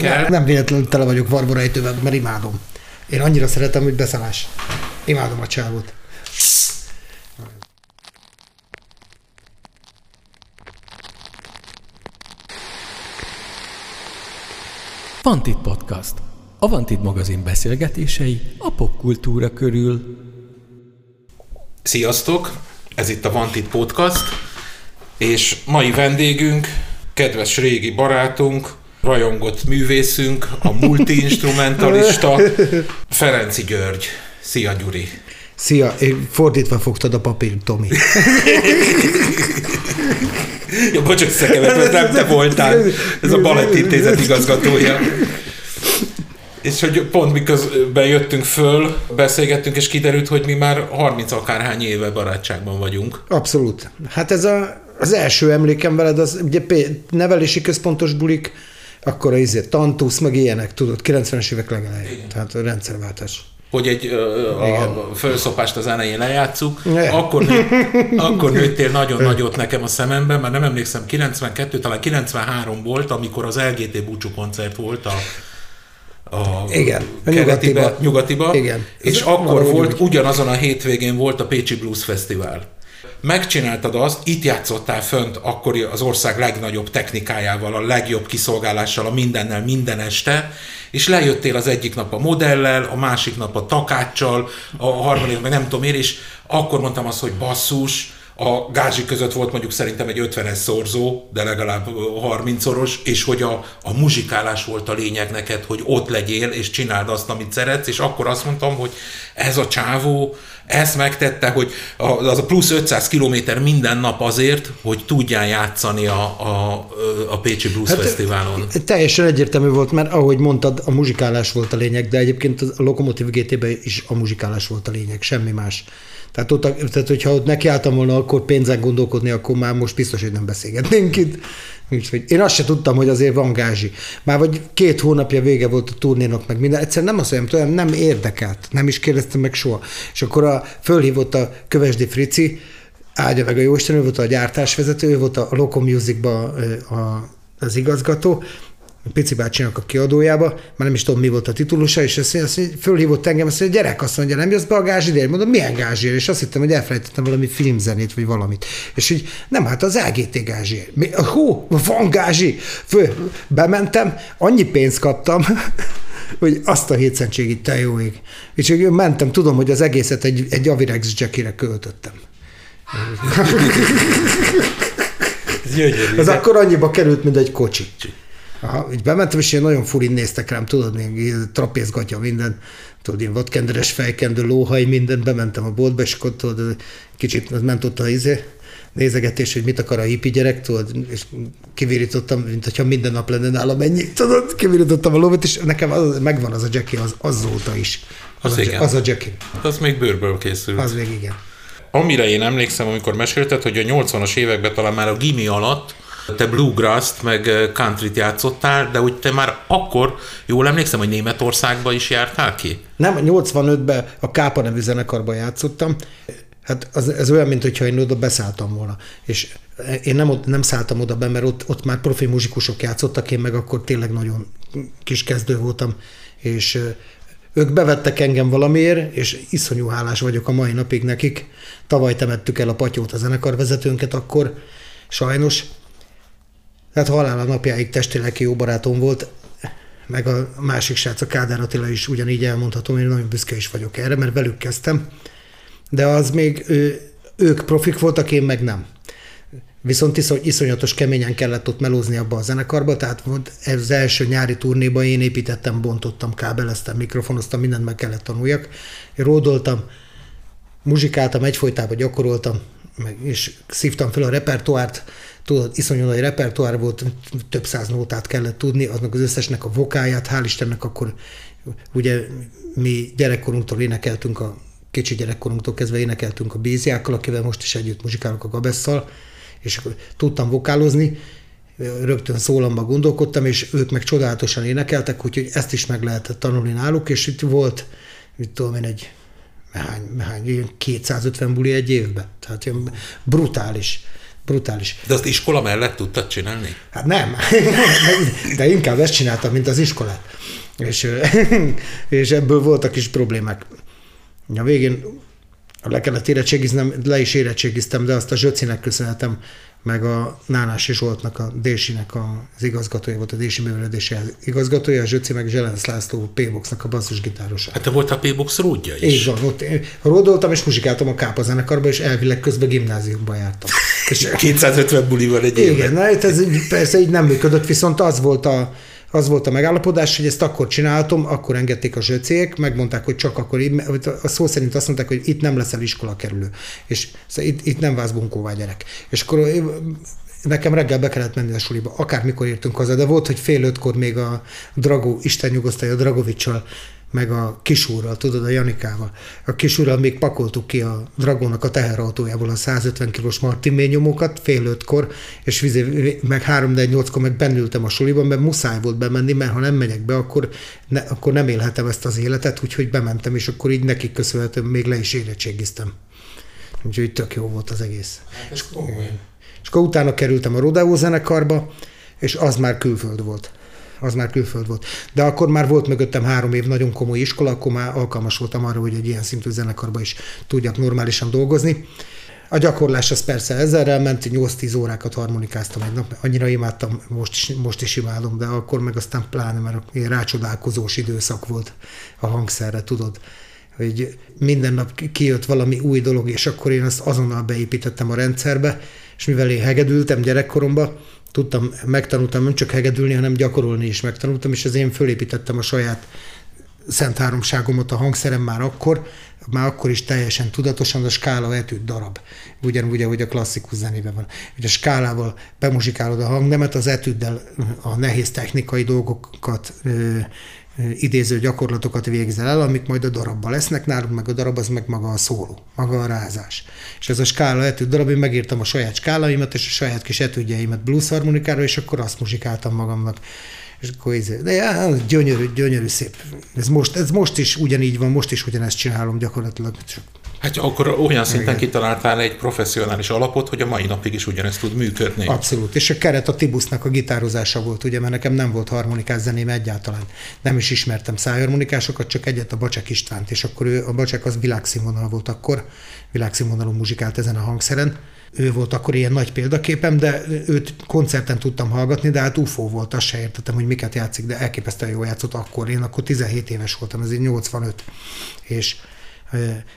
kell. Nem véletlenül tele vagyok varborejtővel, mert imádom. Én annyira szeretem, hogy beszalás. Imádom a csávot. Vantit Podcast. A Vantit magazin beszélgetései a popkultúra körül. Sziasztok! Ez itt a Vantit Podcast, és mai vendégünk, kedves régi barátunk, rajongott művészünk, a multiinstrumentalista, Ferenci György. Szia, Gyuri! Szia, én fordítva fogtad a papír, Tomi. Ja, bocs, összekevertem, nem te voltál. Ez a Balett Intézet igazgatója. És hogy pont miközben jöttünk föl, beszélgettünk, és kiderült, hogy mi már 30 akárhány éve barátságban vagyunk. Abszolút. Hát ez a, az első emlékem veled, az ugye nevelési központos bulik, akkor izé, tantusz, meg ilyenek, tudod, 90-es évek legelején. Tehát a rendszerváltás. hogy egy ö, a fölszopást az elején lejátszuk, Ne. akkor, nő, akkor nőttél nagyon nagyot nekem a szememben, mert nem emlékszem, 92, talán 93 volt, amikor az LGT búcsú koncert volt a a Igen, a nyugatiba. nyugatiba, Igen. és Ez akkor volt, ugyanazon a hétvégén volt a Pécsi Blues Fesztivál. Megcsináltad azt, itt játszottál fönt akkor az ország legnagyobb technikájával, a legjobb kiszolgálással, a mindennel, minden este, és lejöttél az egyik nap a modellel, a másik nap a takáccsal, a harmadik meg nem tudom én, és akkor mondtam azt, hogy basszus, a gázsi között volt mondjuk szerintem egy 50-es szorzó, de legalább 30-szoros, és hogy a, a muzsikálás volt a lényeg neked, hogy ott legyél, és csináld azt, amit szeretsz, és akkor azt mondtam, hogy ez a csávó, ezt megtette, hogy az a plusz 500 kilométer minden nap azért, hogy tudjál játszani a, a, a Pécsi Blues hát, Fesztiválon. Teljesen egyértelmű volt, mert ahogy mondtad, a muzsikálás volt a lényeg, de egyébként a Lokomotív GT-ben is a muzsikálás volt a lényeg, semmi más. Tehát, ott, tehát hogyha ott nekiálltam volna akkor pénzen gondolkodni, akkor már most biztos, hogy nem beszélgetnénk itt. Úgyhogy én azt se tudtam, hogy azért van gázsi. Már vagy két hónapja vége volt a turnénak, meg minden. Egyszerűen nem azt mondjam, nem érdekelt. Nem is kérdeztem meg soha. És akkor a, fölhívott a Kövesdi Frici, áldja meg a Jóisten, ő volt a gyártásvezető, ő volt a Loco Musicba az igazgató, Pici bácsinak a kiadójába, már nem is tudom, mi volt a titulusa, és azt azt fölhívott engem, azt mondja, gyerek, azt mondja, nem jössz be a gázsidért? Mondom, milyen gázsiért? És azt hittem, hogy elfelejtettem valami filmzenét, vagy valamit. És így, nem, hát az LGT gázsiért. Mi, hú, van gázsi! Föl, bementem, annyi pénzt kaptam, hogy azt a hétszentségit, te jó ég. És így mentem, tudom, hogy az egészet egy, egy Avirex jackire költöttem. Ez gyönyörű. Az akkor annyiba került, mint egy kocsi. Aha, így bementem, és ilyen nagyon furin néztek rám, tudod, még trapézgatja minden, tudod, ilyen vadkenderes fejkendő, lóhaj, minden, bementem a boltba, és akkor tudod, kicsit ment ott a izé, nézegetés, hogy mit akar a hippi gyerek, tudod, és kivirítottam, mint hogyha minden nap lenne nálam ennyi, tudod, kivirítottam a lóvét, és nekem az, megvan az a Jackie az, azóta is. Az a, igen. az a Jackie, Az még bőrből készült. az még igen. Amire én emlékszem, amikor mesélted, hogy a 80-as években talán már a gimi alatt te bluegrass-t meg eh, countryt játszottál, de hogy te már akkor, jól emlékszem, hogy Németországba is jártál ki? Nem, 85-ben a Kápa nevű zenekarban játszottam. Hát az, ez olyan, mint hogyha én oda beszálltam volna. És én nem, nem szálltam oda be, mert ott, ott már profi muzsikusok játszottak, én meg akkor tényleg nagyon kis kezdő voltam. És ö, ők bevettek engem valamiért, és iszonyú hálás vagyok a mai napig nekik. Tavaly temettük el a patyót a zenekarvezetőnket akkor, sajnos. Tehát halála napjáig testileg jó barátom volt, meg a másik srác, a Kádár Attila is ugyanígy elmondhatom, én nagyon büszke is vagyok erre, mert velük kezdtem, de az még ő, ők profik voltak, én meg nem. Viszont iszony, iszonyatos keményen kellett ott melózni abba a zenekarba, tehát az első nyári turnéban én építettem, bontottam, kábeleztem, mikrofonoztam, mindent meg kellett tanuljak. Én ródoltam, muzsikáltam, egyfolytában gyakoroltam, meg, és szívtam fel a repertoárt, tudod, iszonyú nagy repertoár volt, több száz nótát kellett tudni, aznak az összesnek a vokáját, hál' Istennek akkor ugye mi gyerekkorunktól énekeltünk a kicsi gyerekkorunktól kezdve énekeltünk a Béziákkal, akivel most is együtt muzsikálok a Gabesszal, és akkor tudtam vokálozni, rögtön szólamba gondolkodtam, és ők meg csodálatosan énekeltek, úgyhogy ezt is meg lehetett tanulni náluk, és itt volt, mit tudom én, egy hány, hány ilyen 250 buli egy évben. Tehát ilyen brutális, brutális. De azt iskola mellett tudtad csinálni? Hát nem, de inkább ezt csináltam, mint az iskolát. És, és ebből voltak is problémák. A végén le kellett érettségiznem, le is érettségiztem, de azt a Zsöcinek köszönhetem, meg a Nánási Zsoltnak, a Désinek az igazgatója volt, a Dési művelődési igazgatója, a Zsöci meg Zselenc László P-boxnak a basszusgitárosa. Hát te voltál a P-box rúdja is. Így van, ott ródoltam és muzsikáltam a Kápa zenekarba, és elvileg közben gimnáziumba jártam. És 250 bulival egy Igen, évben. na, ez így, persze így nem működött, viszont az volt a, az volt a megállapodás, hogy ezt akkor csinálhatom, akkor engedték a zsöcék, megmondták, hogy csak akkor, a szó szerint azt mondták, hogy itt nem leszel iskola kerülő, és szóval itt, itt nem válsz bunkóvá gyerek. És akkor nekem reggel be kellett menni a suliba, akármikor értünk haza, de volt, hogy fél ötkor még a Dragó, Isten nyugosztalja, Dragovicsal meg a kisúrral, tudod, a Janikával. A kisúrral még pakoltuk ki a Dragónak a teherautójából a 150 kilós Martin nyomókat fél ötkor, és vizé, meg három de nyolckor meg bennültem a suliban, mert muszáj volt bemenni, mert ha nem megyek be, akkor, ne, akkor nem élhetem ezt az életet, úgyhogy bementem, és akkor így nekik köszönhetően még le is érettségiztem. Úgyhogy tök jó volt az egész. Hát és, és akkor utána kerültem a Rodeo zenekarba, és az már külföld volt az már külföld volt. De akkor már volt mögöttem három év nagyon komoly iskola, akkor már alkalmas voltam arra, hogy egy ilyen szintű zenekarba is tudjak normálisan dolgozni. A gyakorlás az persze ezerrel ment, 8-10 órákat harmonikáztam egy nap, annyira imádtam, most is, most is imádom, de akkor meg aztán pláne, mert ilyen rácsodálkozós időszak volt a hangszerre, tudod hogy minden nap kijött valami új dolog, és akkor én azt azonnal beépítettem a rendszerbe, és mivel én hegedültem gyerekkoromban, tudtam, megtanultam nem csak hegedülni, hanem gyakorolni is megtanultam, és az én fölépítettem a saját szent háromságomat a hangszerem már akkor, már akkor is teljesen tudatosan a skála etűd darab. Ugyanúgy, ahogy a klasszikus zenében van. Hogy a skálával bemuzsikálod a hangnemet, az etűddel a nehéz technikai dolgokat idéző gyakorlatokat végzel el, amik majd a darabban lesznek, nálunk meg a darab az meg maga a szóló, maga a rázás. És ez a skála etűd darab, én megírtam a saját skálaimat és a saját kis etűdjeimet blues harmonikára, és akkor azt muzsikáltam magamnak. És akkor izé, de já, gyönyörű, gyönyörű szép. Ez most, ez most is ugyanígy van, most is ugyanezt csinálom gyakorlatilag, csak Hát akkor olyan szinten Igen. kitaláltál egy professzionális alapot, hogy a mai napig is ugyanezt tud működni. Abszolút. És a keret a Tibusznak a gitározása volt, ugye, mert nekem nem volt harmonikás zeném egyáltalán. Nem is ismertem szájharmonikásokat, csak egyet a Bacsek Istvánt, és akkor ő, a Bacsek az világszínvonal volt akkor, világszínvonalon muzsikált ezen a hangszeren. Ő volt akkor ilyen nagy példaképem, de őt koncerten tudtam hallgatni, de hát UFO volt, azt se értettem, hogy miket játszik, de elképesztően jól játszott akkor. Én akkor 17 éves voltam, ez 85. És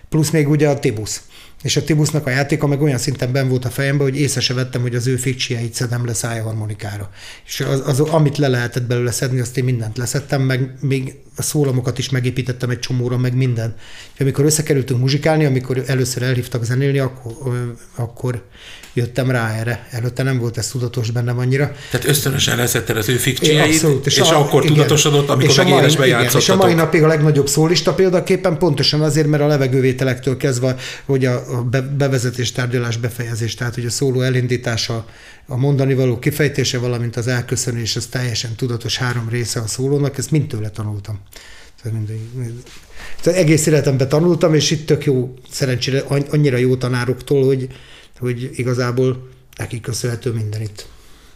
Plusz még ugye a Tibusz. És a Tibusznak a játéka meg olyan szinten ben volt a fejemben, hogy észre se vettem, hogy az ő fikcsiáit szedem le szájharmonikára. És az, az, amit le lehetett belőle szedni, azt én mindent leszettem, meg még a szólamokat is megépítettem egy csomóra, meg minden. És amikor összekerültünk muzsikálni, amikor először elhívtak zenélni, akkor, akkor jöttem rá erre. Előtte nem volt ez tudatos bennem annyira. Tehát ösztönösen leszetted az ő fikcsieit, és, és a, akkor igen, tudatosodott, amikor és meg mai, élesbe igen, És a mai napig a legnagyobb szólista példaképpen pontosan azért, mert a levegővételektől kezdve, hogy a, a bevezetés, tárgyalás, befejezés, tehát hogy a szóló elindítása, a mondani való kifejtése, valamint az elköszönés, ez teljesen tudatos három része a szólónak, ezt mind tőle tanultam. Tehát egész életemben tanultam, és itt tök jó, szerencsére annyira jó tanároktól, hogy, hogy igazából neki köszönhető minden itt.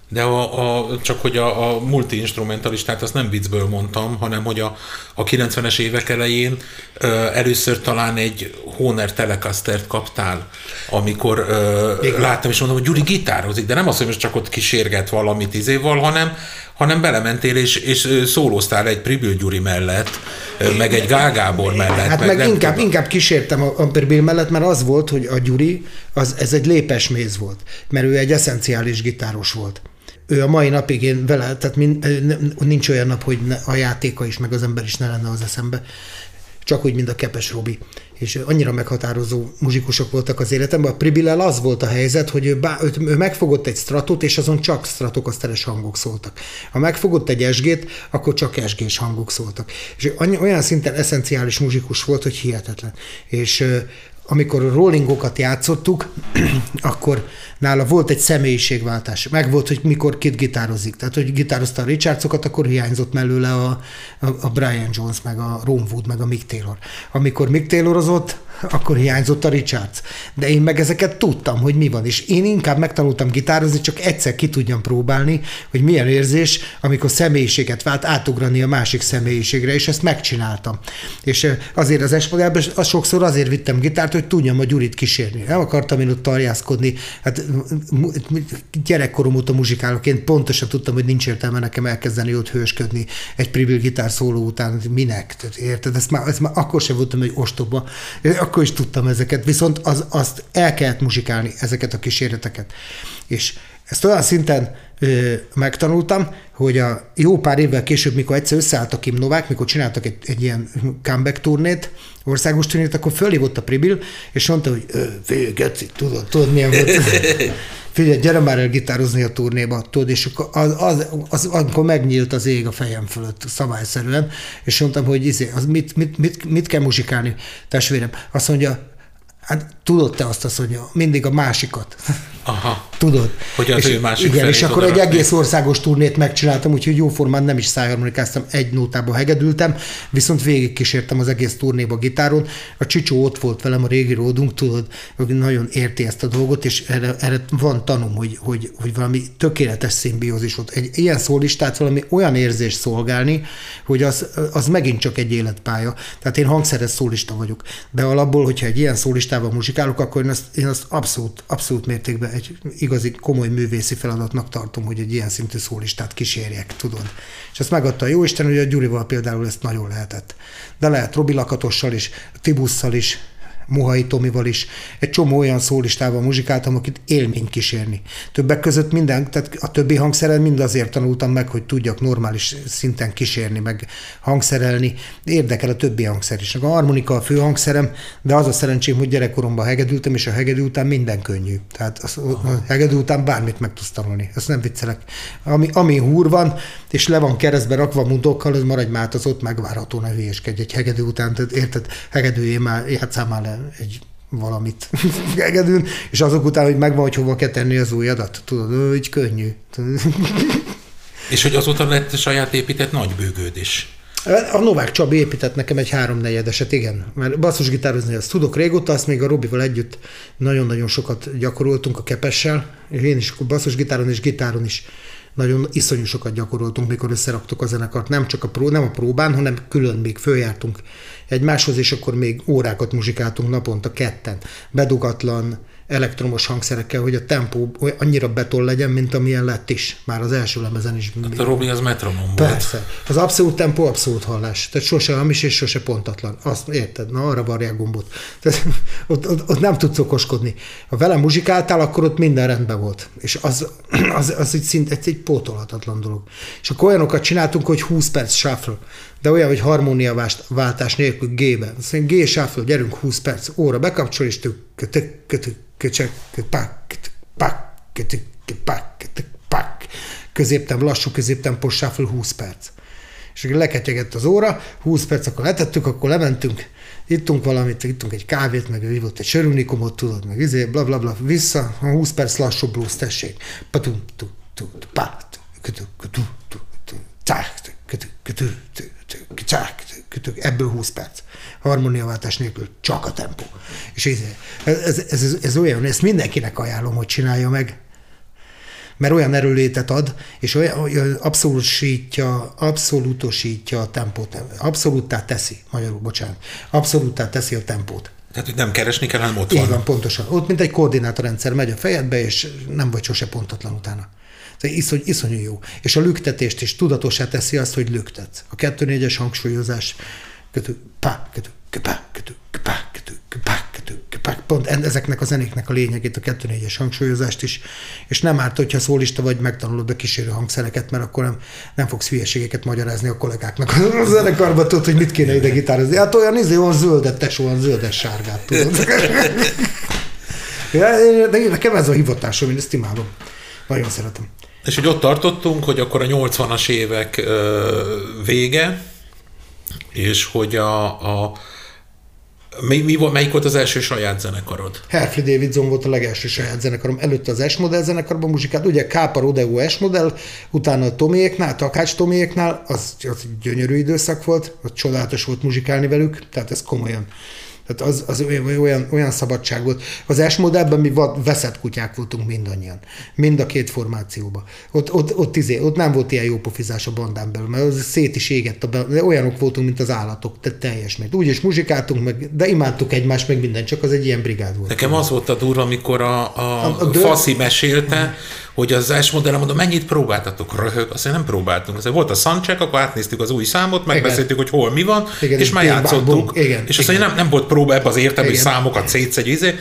De a, a, csak hogy a, a multi-instrumentalistát azt nem viccből mondtam, hanem hogy a, a 90-es évek elején ö, először talán egy Honer Telecastert kaptál, amikor ö, láttam, és mondom, hogy Gyuri gitározik, de nem az, hogy most csak ott kísérget valamit izéval, hanem, hanem belementél és, és szólóztál egy Pribil Gyuri mellett, meg egy Gál Gábor mellett. Hát meg, meg inkább, inkább kísértem a, a Pribil mellett, mert az volt, hogy a Gyuri, az, ez egy lépesméz volt, mert ő egy eszenciális gitáros volt ő a mai napig én vele, tehát mind, nincs olyan nap, hogy a játéka is, meg az ember is ne lenne az eszembe. Csak úgy, mint a Kepes Robi. És annyira meghatározó muzsikusok voltak az életemben. A Pribillel az volt a helyzet, hogy ő, bá, ő megfogott egy stratot, és azon csak stratokaszteres hangok szóltak. Ha megfogott egy esgét, akkor csak esgés hangok szóltak. És olyan szinten eszenciális muzsikus volt, hogy hihetetlen. És amikor a rollingokat játszottuk, akkor nála volt egy személyiségváltás. Meg volt, hogy mikor kit gitározik. Tehát, hogy gitározta a Richardsokat, akkor hiányzott mellőle a, a, a Brian Jones, meg a Ron Wood, meg a Mick Taylor. Amikor Mick Taylorozott, akkor hiányzott a Richards. De én meg ezeket tudtam, hogy mi van, és én inkább megtanultam gitározni, csak egyszer ki tudjam próbálni, hogy milyen érzés, amikor személyiséget vált, átugrani a másik személyiségre, és ezt megcsináltam. És azért az esmodellben az sokszor azért vittem gitárt, hogy tudjam a Gyurit kísérni. Nem akartam én ott tarjászkodni. Hát gyerekkorom óta muzsikálok, én pontosan tudtam, hogy nincs értelme nekem elkezdeni ott hősködni egy pribil gitár szóló után, minek, érted? Ezt már, ezt már akkor sem voltam egy ostoba, akkor is tudtam ezeket, viszont az, azt el kellett muzsikálni, ezeket a kísérleteket. És ezt olyan szinten ö, megtanultam, hogy a jó pár évvel később, mikor egyszer összeállt a Kim Novák, mikor csináltak egy, egy ilyen comeback turnét, országos turnét, akkor fölhívott a Pribil, és mondta, hogy figyelj, Geci, tudod, tudod, milyen volt. Figyelj, gyere már el gitározni a turnéba, tudod, és akkor az, az, az, amikor megnyílt az ég a fejem fölött szabályszerűen, és mondtam, hogy izé, az mit, mit, mit, mit kell muzsikálni, testvérem? Azt mondja, Hát tudod te azt, azt mondja, mindig a másikat. Aha. Tudod. Hogy az és, ő másik Igen, és akkor egy egész országos turnét megcsináltam, úgyhogy jóformán nem is szájharmonikáztam, egy nótába hegedültem, viszont végigkísértem az egész turnéba gitáron. A Csicsó ott volt velem, a régi ródunk, tudod, hogy nagyon érti ezt a dolgot, és erre, erre van tanum, hogy, hogy, hogy valami tökéletes szimbiózis volt. Egy ilyen szólistát valami olyan érzés szolgálni, hogy az, az megint csak egy életpálya. Tehát én hangszeres szólista vagyok, de alapból, hogyha egy ilyen szólistával muzsikálok, akkor én azt, én azt abszolút, abszolút mértékben egy igazi komoly művészi feladatnak tartom, hogy egy ilyen szintű szólistát kísérjek, tudod. És ezt megadta a Jóisten, hogy a Gyurival például ezt nagyon lehetett. De lehet Robi Lakatossal is, Tibusszal is, Muhai Tomival is, egy csomó olyan szólistával muzsikáltam, akit élmény kísérni. Többek között minden, tehát a többi hangszeren mind azért tanultam meg, hogy tudjak normális szinten kísérni, meg hangszerelni. Érdekel a többi hangszer is. A harmonika a fő hangszerem, de az a szerencsém, hogy gyerekkoromban hegedültem, és a hegedű után minden könnyű. Tehát az, a hegedű után bármit meg tudsz tanulni. Ezt nem viccelek. Ami, ami húr van, és le van keresztbe rakva mundokkal, az maradj már, az ott megvárható, ne hülyeskedj egy hegedű után. Tehát érted, hegedűjé már, játszál már le egy valamit hegedűn, és azok után, hogy megvan, hogy hova kell tenni az ujjadat. Tudod, hogy könnyű. És hogy azóta lett saját épített nagybőgőd is. A Novák Csabi épített nekem egy háromnegyedeset, igen. Mert basszusgitározni azt tudok régóta, azt még a Robival együtt nagyon-nagyon sokat gyakoroltunk a kepessel, és én is basszusgitáron és gitáron is nagyon iszonyú sokat gyakoroltunk, mikor összeraktuk a zenekart. Nem csak a, pró, nem a próbán, hanem külön még följártunk egymáshoz, és akkor még órákat muzsikáltunk naponta ketten. Bedugatlan, elektromos hangszerekkel, hogy a tempó annyira beton legyen, mint amilyen lett is. Már az első lemezen is. Hát a Robi az metronom volt. Persze. Az abszolút tempó, abszolút hallás. Tehát sose hamis és sose pontatlan. Azt érted? Na, arra varják gombot. Tehát, ott, ott, ott, nem tudsz okoskodni. Ha velem muzsikáltál, akkor ott minden rendben volt. És az, az, az egy szint, egy, egy pótolhatatlan dolog. És akkor olyanokat csináltunk, hogy 20 perc shuffle. De olyan, hogy harmóniaváltás nélkül G-ben. Azt mondja, G shuffle, gyerünk 20 perc, óra bekapcsol, és tük, kötök, kötök, köcsök, pak, pak, pak, pak. Középtem, lassú középtempos shuffle 20 perc. És akkor leketyegett az óra, 20 perc, akkor letettük, akkor lementünk, ittunk valamit, ittunk egy kávét, meg hívott egy sörunikomot, tudod, meg izé, bla bla bla, vissza, 20 perc lassú blues, tessék. Patum, tu, tu, pa, tu, tu, tu, tu, tu, tu, tu, tu, tu, ebből 20 perc. Harmóniaváltás nélkül csak a tempó. És ez, ez, ez, ez olyan, ezt mindenkinek ajánlom, hogy csinálja meg, mert olyan erőlétet ad, és olyan, olyan abszolútosítja, abszolútosítja a tempót, abszolúttá teszi, magyarul, bocsánat, abszolúttá teszi a tempót. Tehát, hogy nem keresni kell, hanem ott Így van. van, pontosan. Ott, mint egy koordinátorrendszer megy a fejedbe, és nem vagy sose pontatlan utána. Ez iszony, iszonyú jó. És a lüktetést is tudatosá teszi azt, hogy lüktetsz. A 2-4-es hangsúlyozás, kötő, pá, kötő, pá, kötő, pá, kötő, pá, kötő, pá. Pont ezeknek a zenéknek a lényegét, a 2-4-es hangsúlyozást is. És nem árt, hogyha szólista vagy, megtanulod a kísérő hangszereket, mert akkor nem, nem fogsz hülyeségeket magyarázni a kollégáknak a zenekarban, tudod, hogy mit kéne ide gitározni. Hát olyan izé, olyan zöldet, tesó, olyan zöldes sárgát, tudod. Ja, de nekem ez a hivatásom, én ezt imádom. Nagyon szeretem. És hogy ott tartottunk, hogy akkor a 80-as évek vége, és hogy a, a mi, mi, melyik volt az első saját zenekarod? Herfli Davidson volt a legelső saját zenekarom. Előtte az S-modell zenekarban muzsikált, ugye Kápa Rodeo S-modell, utána a Tomiéknál, Takács Tomiéknál, az, az gyönyörű időszak volt, az csodálatos volt muzsikálni velük, tehát ez komolyan Tehát az, az olyan, olyan szabadság volt. Az S modellben mi veszett kutyák voltunk mindannyian. Mind a két formációban. Ott, ott, ott, izé, ott nem volt ilyen jó pofizás a bandán belül, mert az szét is égett, a be, olyanok voltunk, mint az állatok, tehát teljes meg. Úgy is muzsikáltunk, meg, de imádtuk egymást, meg minden, csak az egy ilyen brigád volt. Nekem az volt a durva, amikor a, a, a, a Faszi mesélte, hogy az S modellem, mondom, mennyit próbáltatok? Röhög, azt nem próbáltunk. Azt volt a soundcheck, akkor átnéztük az új számot, megbeszéltük, hogy hol mi van, igen, és már játszottuk. Igen, és azt mondja, nem, nem volt próba ebbe az értelmű számokat szétszedj, izé.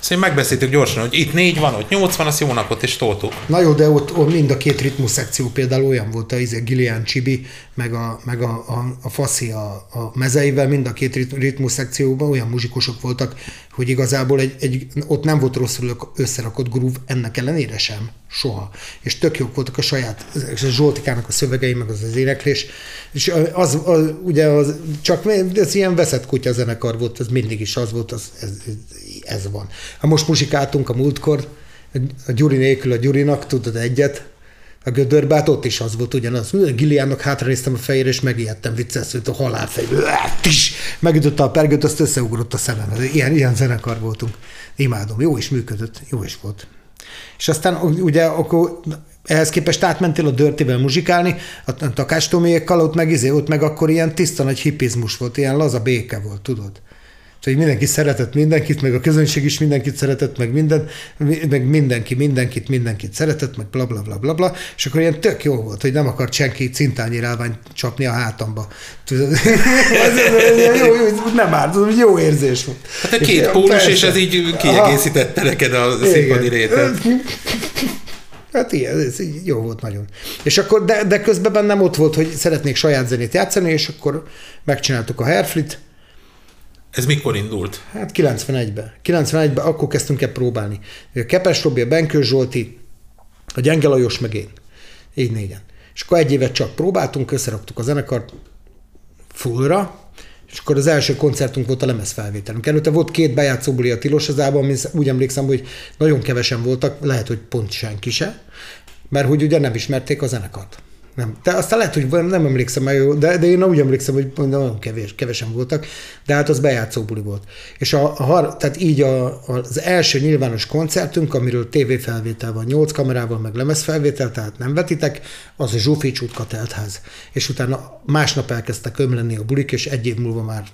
Szóval megbeszéltük gyorsan, hogy itt négy van, ott nyolc van, az jó napot, és toltuk. Na jó, de ott, ott mind a két ritmus szekció például olyan volt, a izé, Gillian Csibi, meg a, meg a, a, a Faszi a, a mezeivel, mind a két ritmus szekcióban olyan muzsikusok voltak, hogy igazából egy, egy, ott nem volt rosszul összerakott groove, ennek ellenére sem. Soha. És tök jók voltak a saját, a Zsoltikának a szövegei, meg az az éneklés. És az, az ugye az, csak ez ilyen veszett kutya zenekar volt, ez mindig is az volt, az, ez, ez van. Ha most muzsikáltunk a múltkor, a Gyuri nélkül a Gyurinak, tudod egyet, a gödörbe, ott is az volt ugyanaz. Gilliánnak hátranéztem a fejére, és megijedtem vicces, hogy a halálfej. Tis! Megütötte a pergőt, azt összeugrott a szemem. Ilyen, ilyen zenekar voltunk. Imádom. Jó is működött. Jó is volt. És aztán ugye akkor ehhez képest átmentél a dörtivel muzsikálni, a takástómiékkal, ott meg, izé, ott meg akkor ilyen tiszta nagy hipizmus volt, ilyen laza béke volt, tudod? Hogy mindenki szeretett mindenkit, meg a közönség is mindenkit szeretett, meg minden, meg mindenki mindenkit, mindenkit szeretett, meg bla bla bla bla bla, és akkor ilyen tök jó volt, hogy nem akart senki cintányi rálványt csapni a hátamba. Tudod, jó, jó, nem árt, jó érzés volt. Hát a két pólus, és ez így kiegészítette neked a színpadi rétet. Hát ilyen, ez így jó volt nagyon. És akkor, de, de közben bennem ott volt, hogy szeretnék saját zenét játszani, és akkor megcsináltuk a Hairflit, ez mikor indult? Hát 91-ben. 91-ben akkor kezdtünk el próbálni. Kepes Robi, a Benkő Zsolti, a Gyenge Lajos meg én. Így négyen. És akkor egy évet csak próbáltunk, összeraktuk a zenekart fullra, és akkor az első koncertunk volt a lemezfelvételünk. Előtte volt két bejátszó buli a Tilosazában, ami úgy emlékszem, hogy nagyon kevesen voltak, lehet, hogy pont senki se, mert hogy ugye nem ismerték a zenekart. Nem. De aztán lehet, hogy nem emlékszem meg, de, de én úgy emlékszem, hogy nagyon kevés, kevesen voltak, de hát az bejátszó buli volt. És a, a, tehát így a, az első nyilvános koncertünk, amiről tévéfelvétel van, nyolc kamerával, meg lemezfelvétel, tehát nem vetitek, az a Zsófics útka teltház. És utána másnap elkezdtek ömlenni a bulik, és egy év múlva már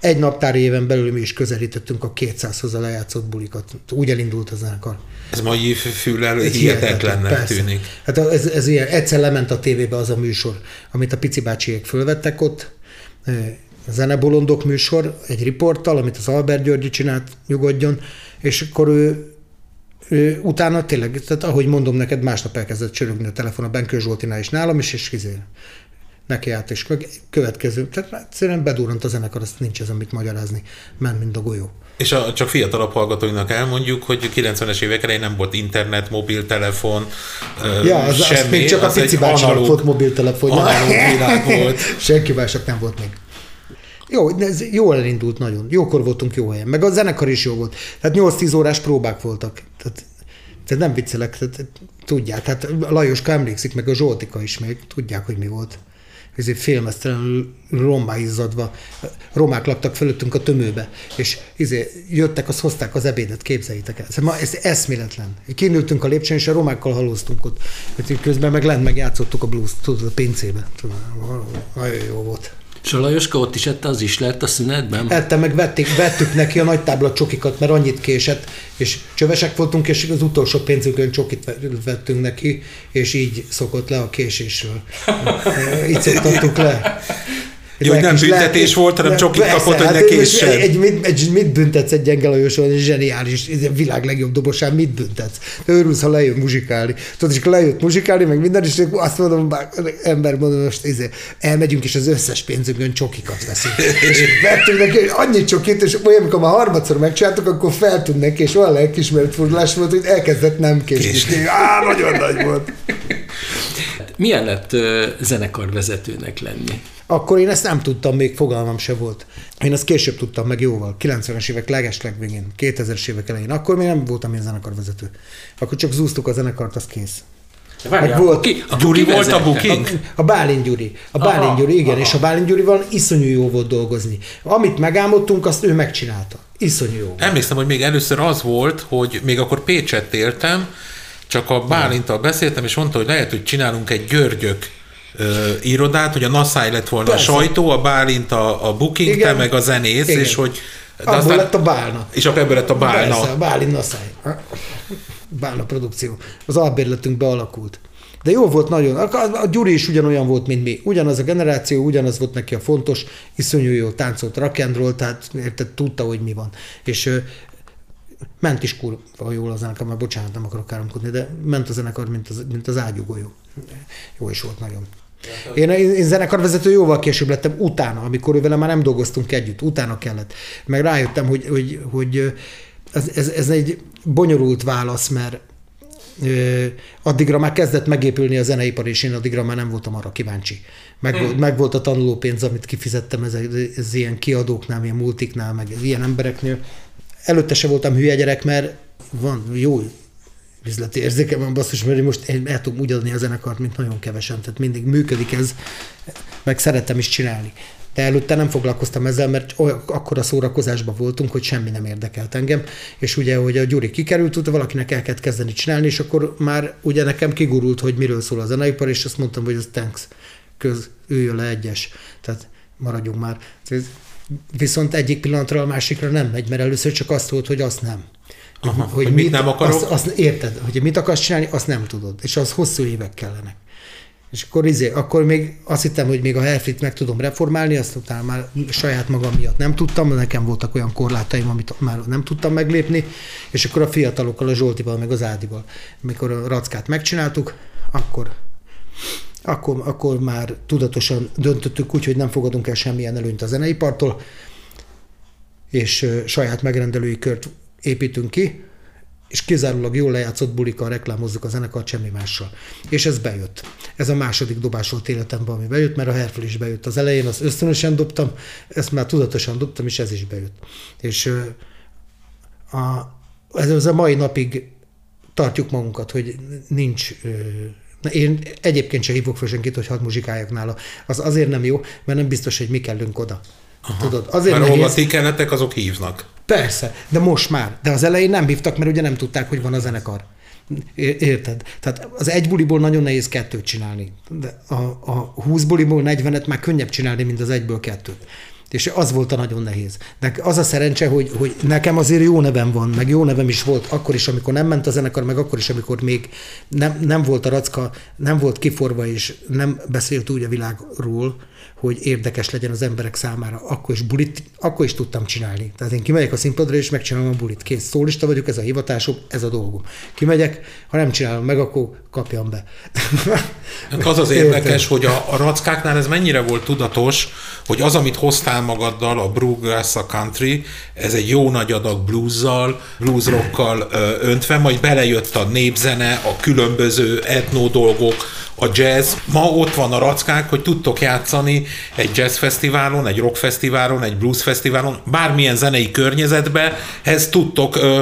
egy naptári éven belül mi is közelítettünk a 200-hoz a lejátszott bulikat. Úgy elindult a zenekar. Ez mai füllel hihetetlennek tűnik. Hát ez, ez ilyen, egyszer lement a tévébe az a műsor, amit a pici bácsiék fölvettek ott, Zenebolondok műsor, egy riporttal, amit az Albert Györgyi csinált, nyugodjon, és akkor ő, ő utána tényleg, tehát ahogy mondom neked, másnap elkezdett csörögni a telefon a Benkő Zsoltinál is nálam is, és kizél neki állt, és következő, tehát egyszerűen bedurrant a zenekar, azt nincs ez, amit magyarázni, ment, mint a golyó. És a, csak fiatalabb hallgatóinak elmondjuk, hogy 90-es évek elején nem volt internet, mobiltelefon, ja, az, semmi. Az még csak a pici bácsinak volt mobiltelefon. Analóg világ volt. Senki mások nem volt még. Jó, ez jól elindult nagyon. Jókor voltunk jó helyen. Meg a zenekar is jó volt. Tehát 8-10 órás próbák voltak. Tehát, tehát nem viccelek, tehát, tudják. Tehát Lajoska emlékszik, meg a Zsoltika is még tudják, hogy mi volt ezért félmeztelenül rommá izzadva. Romák laktak fölöttünk a tömőbe, és izé, jöttek, azt hozták az ebédet, képzeljétek el. Ma ez eszméletlen. Kinültünk a lépcsőn, és a romákkal halóztunk ott. Közben meg lent megjátszottuk a blues, a pincébe. Nagyon jó volt. És a Lajoska ott is ette az islert a szünetben? Ette, meg vették, vettük neki a nagy tábla csokikat, mert annyit késett, és csövesek voltunk, és az utolsó pénzünkön csokit vettünk neki, és így szokott le a késésről. így szoktattuk le. Jó, hogy nem büntetés le, volt, hanem csokit kapott, hogy ne késsen. Egy, egy, mit, egy, mit büntetsz egy gyenge Lajoson, egy zseniális, egy világ legjobb dobosán, mit büntetsz? Te örülsz, ha lejön muzsikálni. Tudod, és lejött muzsikálni, meg minden, és azt mondom, bár, ember mondom, most izé, elmegyünk, és az összes pénzünkön csokikat veszünk. és vettünk neki annyi csokit, és olyan, amikor már harmadszor megcsináltuk, akkor feltűnt neki, és olyan lelkismert fordulás volt, hogy elkezdett nem késni. Á, nagyon nagy volt. Milyen lett uh, zenekarvezetőnek lenni? Akkor én ezt nem tudtam, még fogalmam se volt. Én ezt később tudtam meg jóval, 90-es évek legeslegvégén, 2000-es évek elején. Akkor még nem voltam én zenekarvezető. Akkor csak zúztuk a zenekart, az kész. Várjál, Meg volt- ki, akkor Gyuri ki volt a booking? A Bálint Gyuri. A Bálint Aha, Gyuri, igen, aha. és a Bálint Gyurival iszonyú jó volt dolgozni. Amit megálmodtunk, azt ő megcsinálta. Iszonyú jó. Emlékszem, hogy még először az volt, hogy még akkor Pécset éltem, csak a Bálintal beszéltem, és mondta, hogy lehet, hogy csinálunk egy Györgyök ö, irodát, hogy a Naszály lett volna Persze. a sajtó, a Bálint a, a booking, te Igen. meg a zenész, Igen. és hogy... De Abból lett a Bálna. És akkor ebből lett a Bálna. Persze, a Bálint Naszály. Bálna produkció. Az albérletünk bealakult. De jó volt nagyon. A, Gyuri is ugyanolyan volt, mint mi. Ugyanaz a generáció, ugyanaz volt neki a fontos, iszonyú jó táncolt rock and roll, tehát érted, tudta, hogy mi van. És ment is kurva jól a zenekar, már bocsánat, nem akarok káromkodni, de ment a zenekar, mint az, mint az ágyugójó. Jó is volt nagyon. Én, én, én zenekarvezető jóval később lettem, utána, amikor ő vele már nem dolgoztunk együtt, utána kellett. Meg rájöttem, hogy, hogy, hogy ez, ez, ez egy bonyolult válasz, mert ö, addigra már kezdett megépülni a zeneipar, és én addigra már nem voltam arra kíváncsi. Meg, volt, meg volt a tanulópénz, amit kifizettem ez, ez ilyen kiadóknál, ilyen multiknál, meg ilyen embereknél. Előtte se voltam hülye gyerek, mert van jó üzleti érzékem van basszus, mert most én el tudom úgy adni a zenekart, mint nagyon kevesen, tehát mindig működik ez, meg szerettem is csinálni. De előtte nem foglalkoztam ezzel, mert olyan, akkora szórakozásban voltunk, hogy semmi nem érdekelt engem, és ugye, hogy a Gyuri kikerült, utána valakinek el kellett kezdeni csinálni, és akkor már ugye nekem kigurult, hogy miről szól a zeneipar, és azt mondtam, hogy az thanks, köz, üljön le egyes, tehát maradjunk már. Viszont egyik pillanatra a másikra nem megy, mert először csak azt volt, hogy azt nem. Aha, hogy mit nem akarok? Azt, azt érted, hogy mit akarsz csinálni, azt nem tudod. És az hosszú évek kellenek. És akkor, izé, akkor még azt hittem, hogy még a Herfit meg tudom reformálni, azt utána már saját magam miatt nem tudtam, nekem voltak olyan korlátaim, amit már nem tudtam meglépni, és akkor a fiatalokkal, a Zsoltival, meg az Ádival, amikor a rackát megcsináltuk, akkor akkor, akkor már tudatosan döntöttük úgy, hogy nem fogadunk el semmilyen előnyt a zeneipartól, és saját megrendelői kört építünk ki, és kizárólag jól lejátszott bulikkal reklámozzuk a zenekart, semmi mással. És ez bejött. Ez a második dobás volt életemben, ami bejött, mert a Herfel is bejött. Az elején azt ösztönösen dobtam, ezt már tudatosan dobtam, és ez is bejött. És a, ez a mai napig tartjuk magunkat, hogy nincs... Én egyébként se hívok fel senkit, hogy hadd muzsikáljak nála. Az azért nem jó, mert nem biztos, hogy mi kellünk oda. Aha. Tudod, azért Mert nehéz, ti kelletek, azok hívnak. Persze, de most már. De az elején nem hívtak, mert ugye nem tudták, hogy van a zenekar. Érted? Tehát az egy buliból nagyon nehéz kettőt csinálni. De a, a 20 buliból 40-et már könnyebb csinálni, mint az egyből kettőt. És az volt a nagyon nehéz. De az a szerencse, hogy, hogy nekem azért jó nevem van, meg jó nevem is volt akkor is, amikor nem ment a zenekar, meg akkor is, amikor még nem, nem volt a racka, nem volt kiforva, és nem beszélt úgy a világról, hogy érdekes legyen az emberek számára, akkor is bulit, akkor is tudtam csinálni. Tehát én kimegyek a színpadra, és megcsinálom a bulit. Kész, szólista vagyok, ez a hivatásom, ez a dolgom. Kimegyek, ha nem csinálom meg, akkor kapjam be. Az az érdekes, hogy a, a rackáknál ez mennyire volt tudatos, hogy az, amit hoztál magaddal, a Bluegrass, a country, ez egy jó nagy adag bluesszal, blues rockkal ö, öntve, majd belejött a népzene, a különböző etno dolgok, a jazz. Ma ott van a rackák, hogy tudtok játszani egy jazz fesztiválon, egy rock fesztiválon, egy blues fesztiválon, bármilyen zenei környezetbe, ez tudtok ö,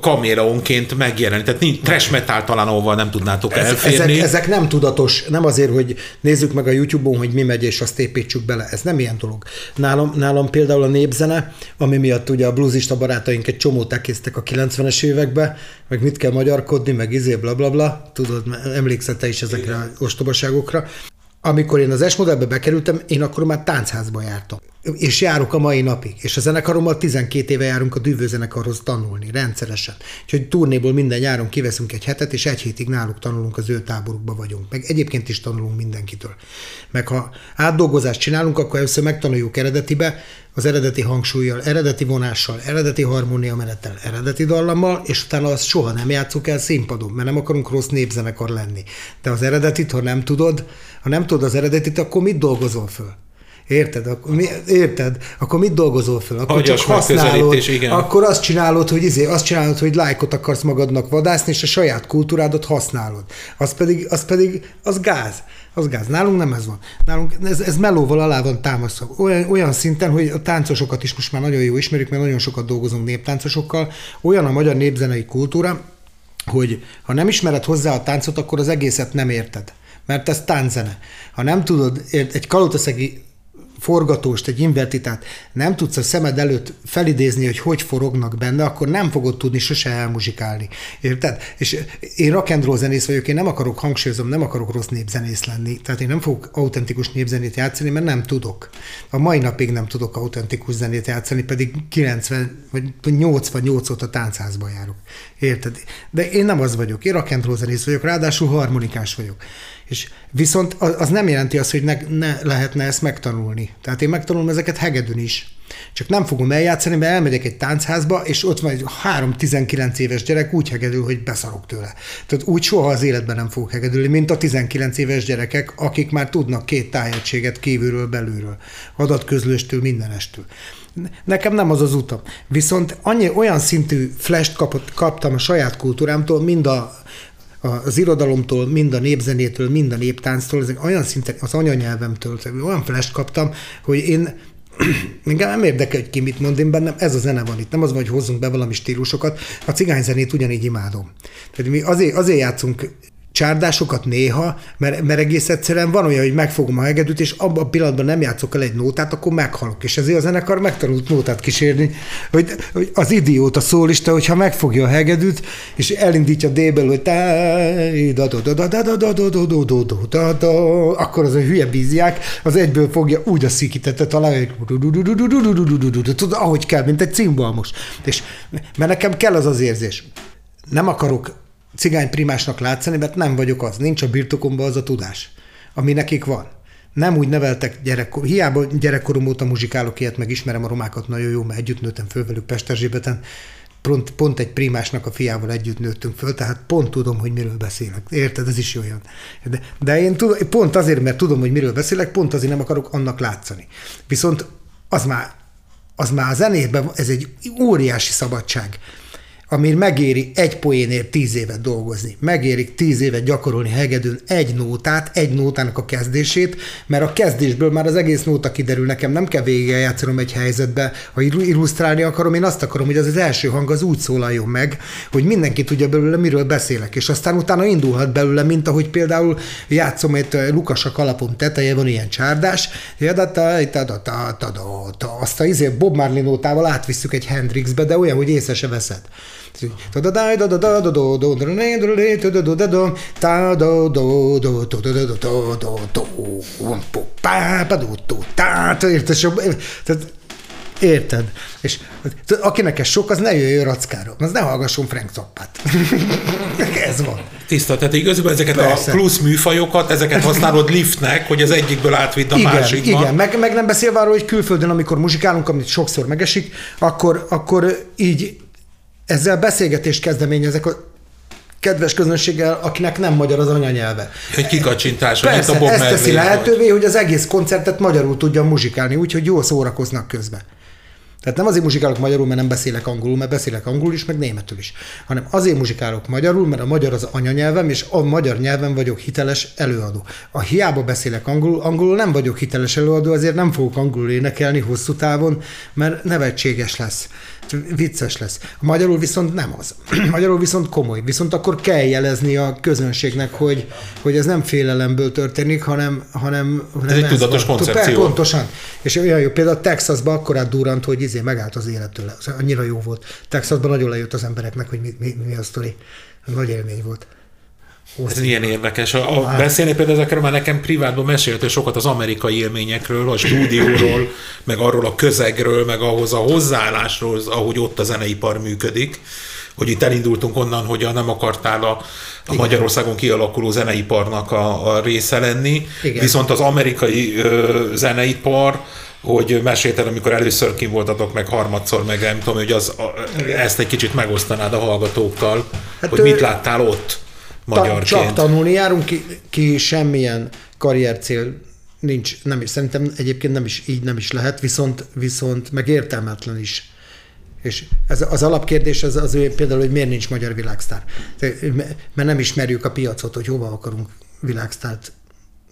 kaméraonként megjelenni. Tehát nincs trash metal talán, ahol nem tudnátok Ez, elférni. ezek, ezek nem tudatos, nem azért, hogy nézzük meg a YouTube-on, hogy mi megy, és azt építsük bele. Ez nem ilyen dolog. Nálam, nálam például a népzene, ami miatt ugye a bluesista barátaink egy csomót elkésztek a 90-es évekbe, meg mit kell magyarkodni, meg izé, bla bla bla. Tudod, emlékszel te is ezekre a ostobaságokra. Amikor én az S-modellbe bekerültem, én akkor már táncházba jártam. És járok a mai napig. És a zenekarommal 12 éve járunk a dűvőzenekarhoz tanulni, rendszeresen. Úgyhogy turnéból minden nyáron kiveszünk egy hetet, és egy hétig náluk tanulunk, az ő táborukba vagyunk. Meg egyébként is tanulunk mindenkitől. Meg ha átdolgozást csinálunk, akkor először megtanuljuk eredetibe, az eredeti hangsúlyjal, eredeti vonással, eredeti harmónia menettel, eredeti dallammal, és utána azt soha nem játszuk el színpadon, mert nem akarunk rossz népzenekar lenni. De az eredetit, ha nem tudod, ha nem tudod az eredetit, akkor mit dolgozol föl? Érted? Akkor, mi, érted? Akkor mit dolgozol föl? Akkor Agyas csak használod, igen. akkor azt csinálod, hogy izé, azt csinálod, hogy lájkot akarsz magadnak vadászni, és a saját kultúrádat használod. Az pedig, az pedig, az gáz. Az gáz. Nálunk nem ez van. Nálunk ez, ez melóval alá van támasztva. Olyan, olyan szinten, hogy a táncosokat is most már nagyon jó ismerjük, mert nagyon sokat dolgozunk néptáncosokkal. Olyan a magyar népzenei kultúra, hogy ha nem ismered hozzá a táncot, akkor az egészet nem érted. Mert ez tánzene. Ha nem tudod, egy kalotaszegi forgatóst, egy invertitát nem tudsz a szemed előtt felidézni, hogy hogy forognak benne, akkor nem fogod tudni sose elmuzsikálni. Érted? És én rock and roll zenész vagyok, én nem akarok, hangsúlyozom, nem akarok rossz népzenész lenni. Tehát én nem fogok autentikus népzenét játszani, mert nem tudok. A mai napig nem tudok autentikus zenét játszani, pedig 90 vagy 88 óta táncházban járok. Érted? De én nem az vagyok. Én rock and roll zenész vagyok, ráadásul harmonikás vagyok. És viszont az nem jelenti azt, hogy ne, ne lehetne ezt megtanulni. Tehát én megtanulom ezeket hegedűn is. Csak nem fogom eljátszani, mert elmegyek egy táncházba, és ott van egy 3-19 éves gyerek úgy hegedül, hogy beszarok tőle. Tehát úgy soha az életben nem fogok hegedülni, mint a 19 éves gyerekek, akik már tudnak két tájegységet kívülről, belülről, adatközlőstől, mindenestől. Nekem nem az az utam. Viszont annyi, olyan szintű flash kapott, kaptam a saját kultúrámtól, mind a, az irodalomtól, mind a népzenétől, mind a néptánctól, ezek olyan szinten, az anyanyelvemtől, olyan flash kaptam, hogy én Engem nem érdekel, hogy ki mit mond, én bennem ez a zene van itt. Nem az van, hogy hozzunk be valami stílusokat. A cigányzenét ugyanígy imádom. Tehát mi azért, azért játszunk csárdásokat néha, mert, mert egész egyszerűen van olyan, hogy megfogom a hegedűt, és abban a pillanatban nem játszok el egy nótát, akkor meghalok. És ezért a zenekar megtanult nótát kísérni, hogy, hogy az idióta szólista, hogyha megfogja a hegedűt, és elindítja D-ből, hogy akkor az a hülye bíziák, az egyből fogja úgy a szikítetet alá, hogy ahogy kell, mint egy cimbalmos. És mert nekem kell az az érzés. Nem akarok cigány primásnak látszani, mert nem vagyok az. Nincs a birtokomban az a tudás, ami nekik van. Nem úgy neveltek gyerekkor, hiába gyerekkorom óta muzsikálok ilyet, meg ismerem a romákat nagyon jó, mert együtt nőttem föl velük Pesterzsébeten, pont, pont egy primásnak a fiával együtt nőttünk föl, tehát pont tudom, hogy miről beszélek. Érted? Ez is olyan. De, de én tudom, pont azért, mert tudom, hogy miről beszélek, pont azért nem akarok annak látszani. Viszont az már, az már a zenében, ez egy óriási szabadság ami megéri egy poénért tíz évet dolgozni. Megérik tíz évet gyakorolni hegedűn egy nótát, egy nótának a kezdését, mert a kezdésből már az egész nóta kiderül nekem, nem kell végigjátszanom egy helyzetbe. Ha illusztrálni akarom, én azt akarom, hogy az az első hang az úgy szólaljon meg, hogy mindenki tudja belőle, miről beszélek, és aztán utána indulhat belőle, mint ahogy például játszom egy Lukasak alapom teteje, van ilyen csárdás, azt a izé Bob Marley nótával átvisszük egy Hendrixbe, de olyan, hogy észre se veszed. Érted? És akinek ez sok, az ne jöjjön rackára. Az ne hallgasson Frank Zappát. ez van. Tiszta, tehát igazából ezeket Persze. a plusz műfajokat, ezeket használod liftnek, hogy az egyikből átvidd a igen, másikba. Igen, meg, meg nem beszélve arról, hogy külföldön, amikor muzsikálunk, amit sokszor megesik, akkor, akkor így ezzel beszélgetést kezdeményezek a kedves közönséggel, akinek nem magyar az anyanyelve. Egy kikacsintás, Persze, a Bob ezt teszi lehetővé, hogy az egész koncertet magyarul tudja muzsikálni, úgyhogy jól szórakoznak közben. Tehát nem azért muzsikálok magyarul, mert nem beszélek angolul, mert beszélek angolul is, meg németül is, hanem azért muzsikálok magyarul, mert a magyar az anyanyelvem, és a magyar nyelven vagyok hiteles előadó. A hiába beszélek angolul, angolul nem vagyok hiteles előadó, azért nem fogok angolul énekelni hosszú távon, mert nevetséges lesz vicces lesz. A magyarul viszont nem az. A magyarul viszont komoly. Viszont akkor kell jelezni a közönségnek, hogy, hogy ez nem félelemből történik, hanem, hanem, hanem ez egy tudatos van. koncepció. Pontosan. És olyan jó, például Texasban akkor durant, hogy izé megállt az élettől. Annyira jó volt. Texasban nagyon lejött az embereknek, hogy mi, mi, mi a sztori. Nagy élmény volt. Ez ilyen érdekes. A, a beszélni például ezekről, mert nekem privátban mesélt sokat az amerikai élményekről, a stúdióról, meg arról a közegről, meg ahhoz a hozzáállásról, ahogy ott a zeneipar működik hogy itt elindultunk onnan, hogy nem akartál a, a Magyarországon kialakuló zeneiparnak a, a része lenni, Igen. viszont az amerikai ö, zeneipar, hogy mesélted, amikor először kim voltatok, meg harmadszor, meg nem tudom, hogy az, a, ezt egy kicsit megosztanád a hallgatókkal, hát hogy ő, mit láttál ott magyarként. Csak tanulni járunk, ki, ki semmilyen karriercél nincs, nem is, szerintem egyébként nem is így nem is lehet, viszont, viszont meg értelmetlen is. És ez az alapkérdés az, az például, hogy miért nincs magyar világsztár. Mert nem ismerjük a piacot, hogy hova akarunk világsztárt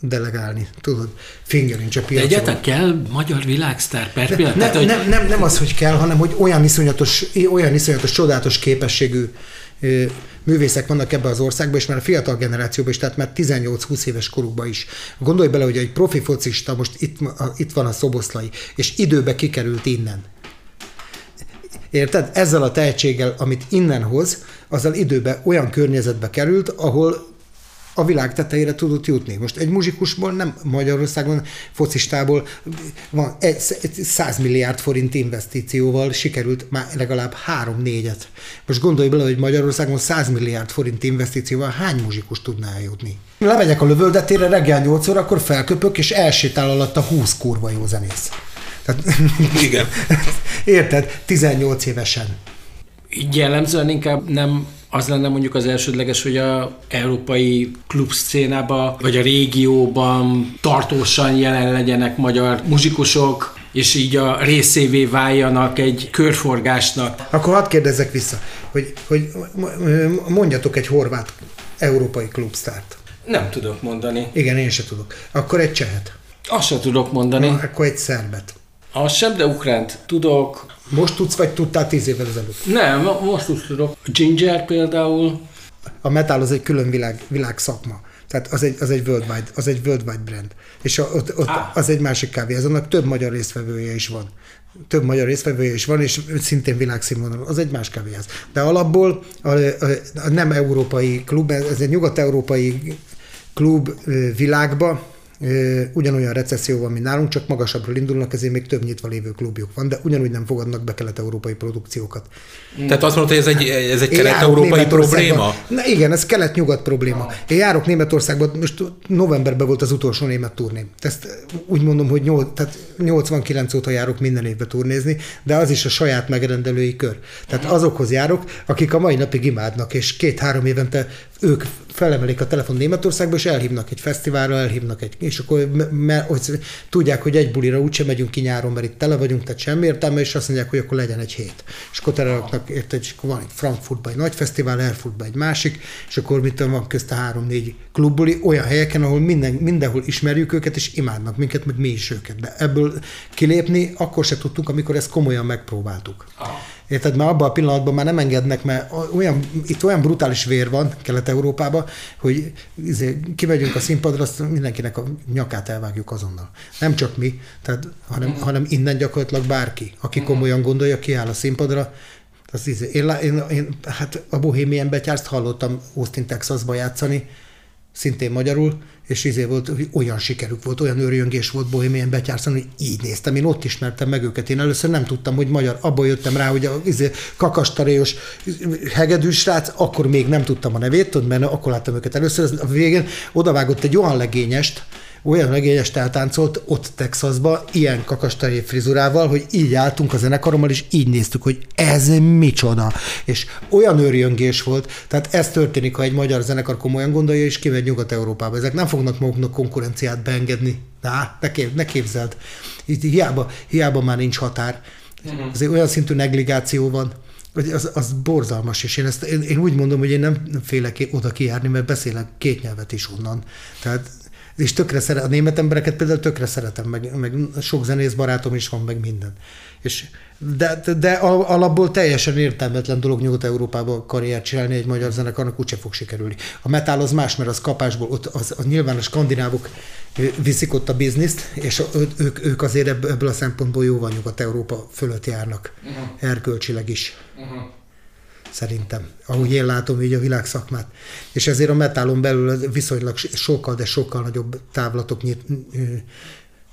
delegálni, tudod, fingerincs a piacon. Egyáltalán kell magyar világsztár per? Ne, Tehát, hogy... nem, nem, nem az, hogy kell, hanem hogy olyan iszonyatos, olyan iszonyatos csodálatos képességű művészek vannak ebbe az országban, és már a fiatal generációban is, tehát már 18-20 éves korukban is. Gondolj bele, hogy egy profi focista most itt, itt van a szoboszlai, és időbe kikerült innen. Érted? Ezzel a tehetséggel, amit innen hoz, azzal időbe olyan környezetbe került, ahol a világ tetejére tudott jutni. Most egy muzsikusból, nem Magyarországon, focistából van 100 milliárd forint investícióval sikerült már legalább három-négyet. Most gondolj bele, hogy Magyarországon 100 milliárd forint investícióval hány muzsikus tudná eljutni? Lemegyek a lövöldetére reggel 8 óra, akkor felköpök, és elsétál alatt a 20 kurva jó zenész. Tehát, Igen. Érted? 18 évesen. Így jellemzően inkább nem az lenne mondjuk az elsődleges, hogy a európai klubszcénában, vagy a régióban tartósan jelen legyenek magyar muzsikusok, és így a részévé váljanak egy körforgásnak. Akkor hadd kérdezzek vissza, hogy, hogy mondjatok egy horvát európai klubsztárt. Nem tudok mondani. Igen, én se tudok. Akkor egy csehet. Azt sem tudok mondani. Na, akkor egy szerbet. Azt sem, de ukránt tudok. Most tudsz, vagy tudtál tíz évvel ezelőtt? Nem, most úgy tudok. Ginger például. A metal az egy külön világ, világ szakma. Tehát az egy, az egy worldwide, az egy worldwide brand. És ott, ott ah. az egy másik kávé. Az annak több magyar résztvevője is van. Több magyar résztvevője is van, és szintén világszínvonalú. Az egy más kávéház. De alapból a, a, a nem európai klub, ez egy nyugat-európai klub világba, ugyanolyan recesszió van, mint nálunk, csak magasabbról indulnak, ezért még több nyitva lévő klubjuk van, de ugyanúgy nem fogadnak be kelet-európai produkciókat. Tehát azt mondod, hogy ez egy, ez egy kelet-európai probléma? Na igen, ez kelet-nyugat probléma. Én járok Németországban, most novemberben volt az utolsó német turném. Ezt úgy mondom, hogy 8, tehát 89 óta járok minden évben turnézni, de az is a saját megrendelői kör. Tehát azokhoz járok, akik a mai napig imádnak, és két-három évente ők felemelik a telefon Németországba, és elhívnak egy fesztiválra, elhívnak egy, és akkor mert, hogy tudják, hogy egy bulira úgysem megyünk ki nyáron, mert itt tele vagyunk, tehát semmi értelme, és azt mondják, hogy akkor legyen egy hét. És akkor teleraknak, érted, és akkor van egy Frankfurtban egy nagy fesztivál, Erfurtban egy másik, és akkor mit van közte három-négy klubbuli olyan helyeken, ahol minden, mindenhol ismerjük őket, és imádnak minket, meg mi is őket. De ebből kilépni akkor se tudtunk, amikor ezt komolyan megpróbáltuk. Ah. Érted, mert abban a pillanatban már nem engednek, mert olyan, itt olyan brutális vér van Kelet-Európában, hogy izé, kimegyünk a színpadra, azt mindenkinek a nyakát elvágjuk azonnal. Nem csak mi, tehát, hanem, mm. hanem innen gyakorlatilag bárki, aki komolyan gondolja, kiáll a színpadra, az izé, én, én, én, hát a Bohemian Betyárst hallottam Austin, Texasba játszani, szintén magyarul, és izé volt, hogy olyan sikerük volt, olyan őrjöngés volt Bohemian Betyárszon, hogy így néztem. Én ott ismertem meg őket. Én először nem tudtam, hogy magyar. Abból jöttem rá, hogy a izé, kakastaréos hegedűs srác, akkor még nem tudtam a nevét, tudod, mert akkor láttam őket először. A végén odavágott egy olyan legényest, olyan legényes eltáncolt ott Texasba, ilyen kakastaré frizurával, hogy így álltunk a zenekarommal, és így néztük, hogy ez micsoda. És olyan őrjöngés volt, tehát ez történik, ha egy magyar zenekar komolyan gondolja, és kimegy Nyugat-Európába. Ezek nem fognak maguknak konkurenciát beengedni. Na, ne, kép, ne képzeld. Itt hiába, hiába már nincs határ. Uh-huh. Azért olyan szintű negligáció van, hogy az, az borzalmas, és én, ezt, én, én úgy mondom, hogy én nem félek oda kijárni, mert beszélek két nyelvet is onnan. Tehát és tökre szeret, a német embereket például tökre szeretem, meg, meg sok zenész barátom is van, meg minden. És, de, de alapból teljesen értelmetlen dolog Nyugat-Európában karriert csinálni egy magyar zenekarnak, úgyse fog sikerülni. A metal az más, mert az kapásból, ott az, az nyilván a skandinávok viszik ott a bizniszt, és ők, ők azért ebből a szempontból jóval Nyugat-Európa fölött járnak, uh-huh. erkölcsileg is. Uh-huh szerintem, ahogy én látom így a világszakmát. És ezért a metálon belül viszonylag sokkal, de sokkal nagyobb távlatok nyit,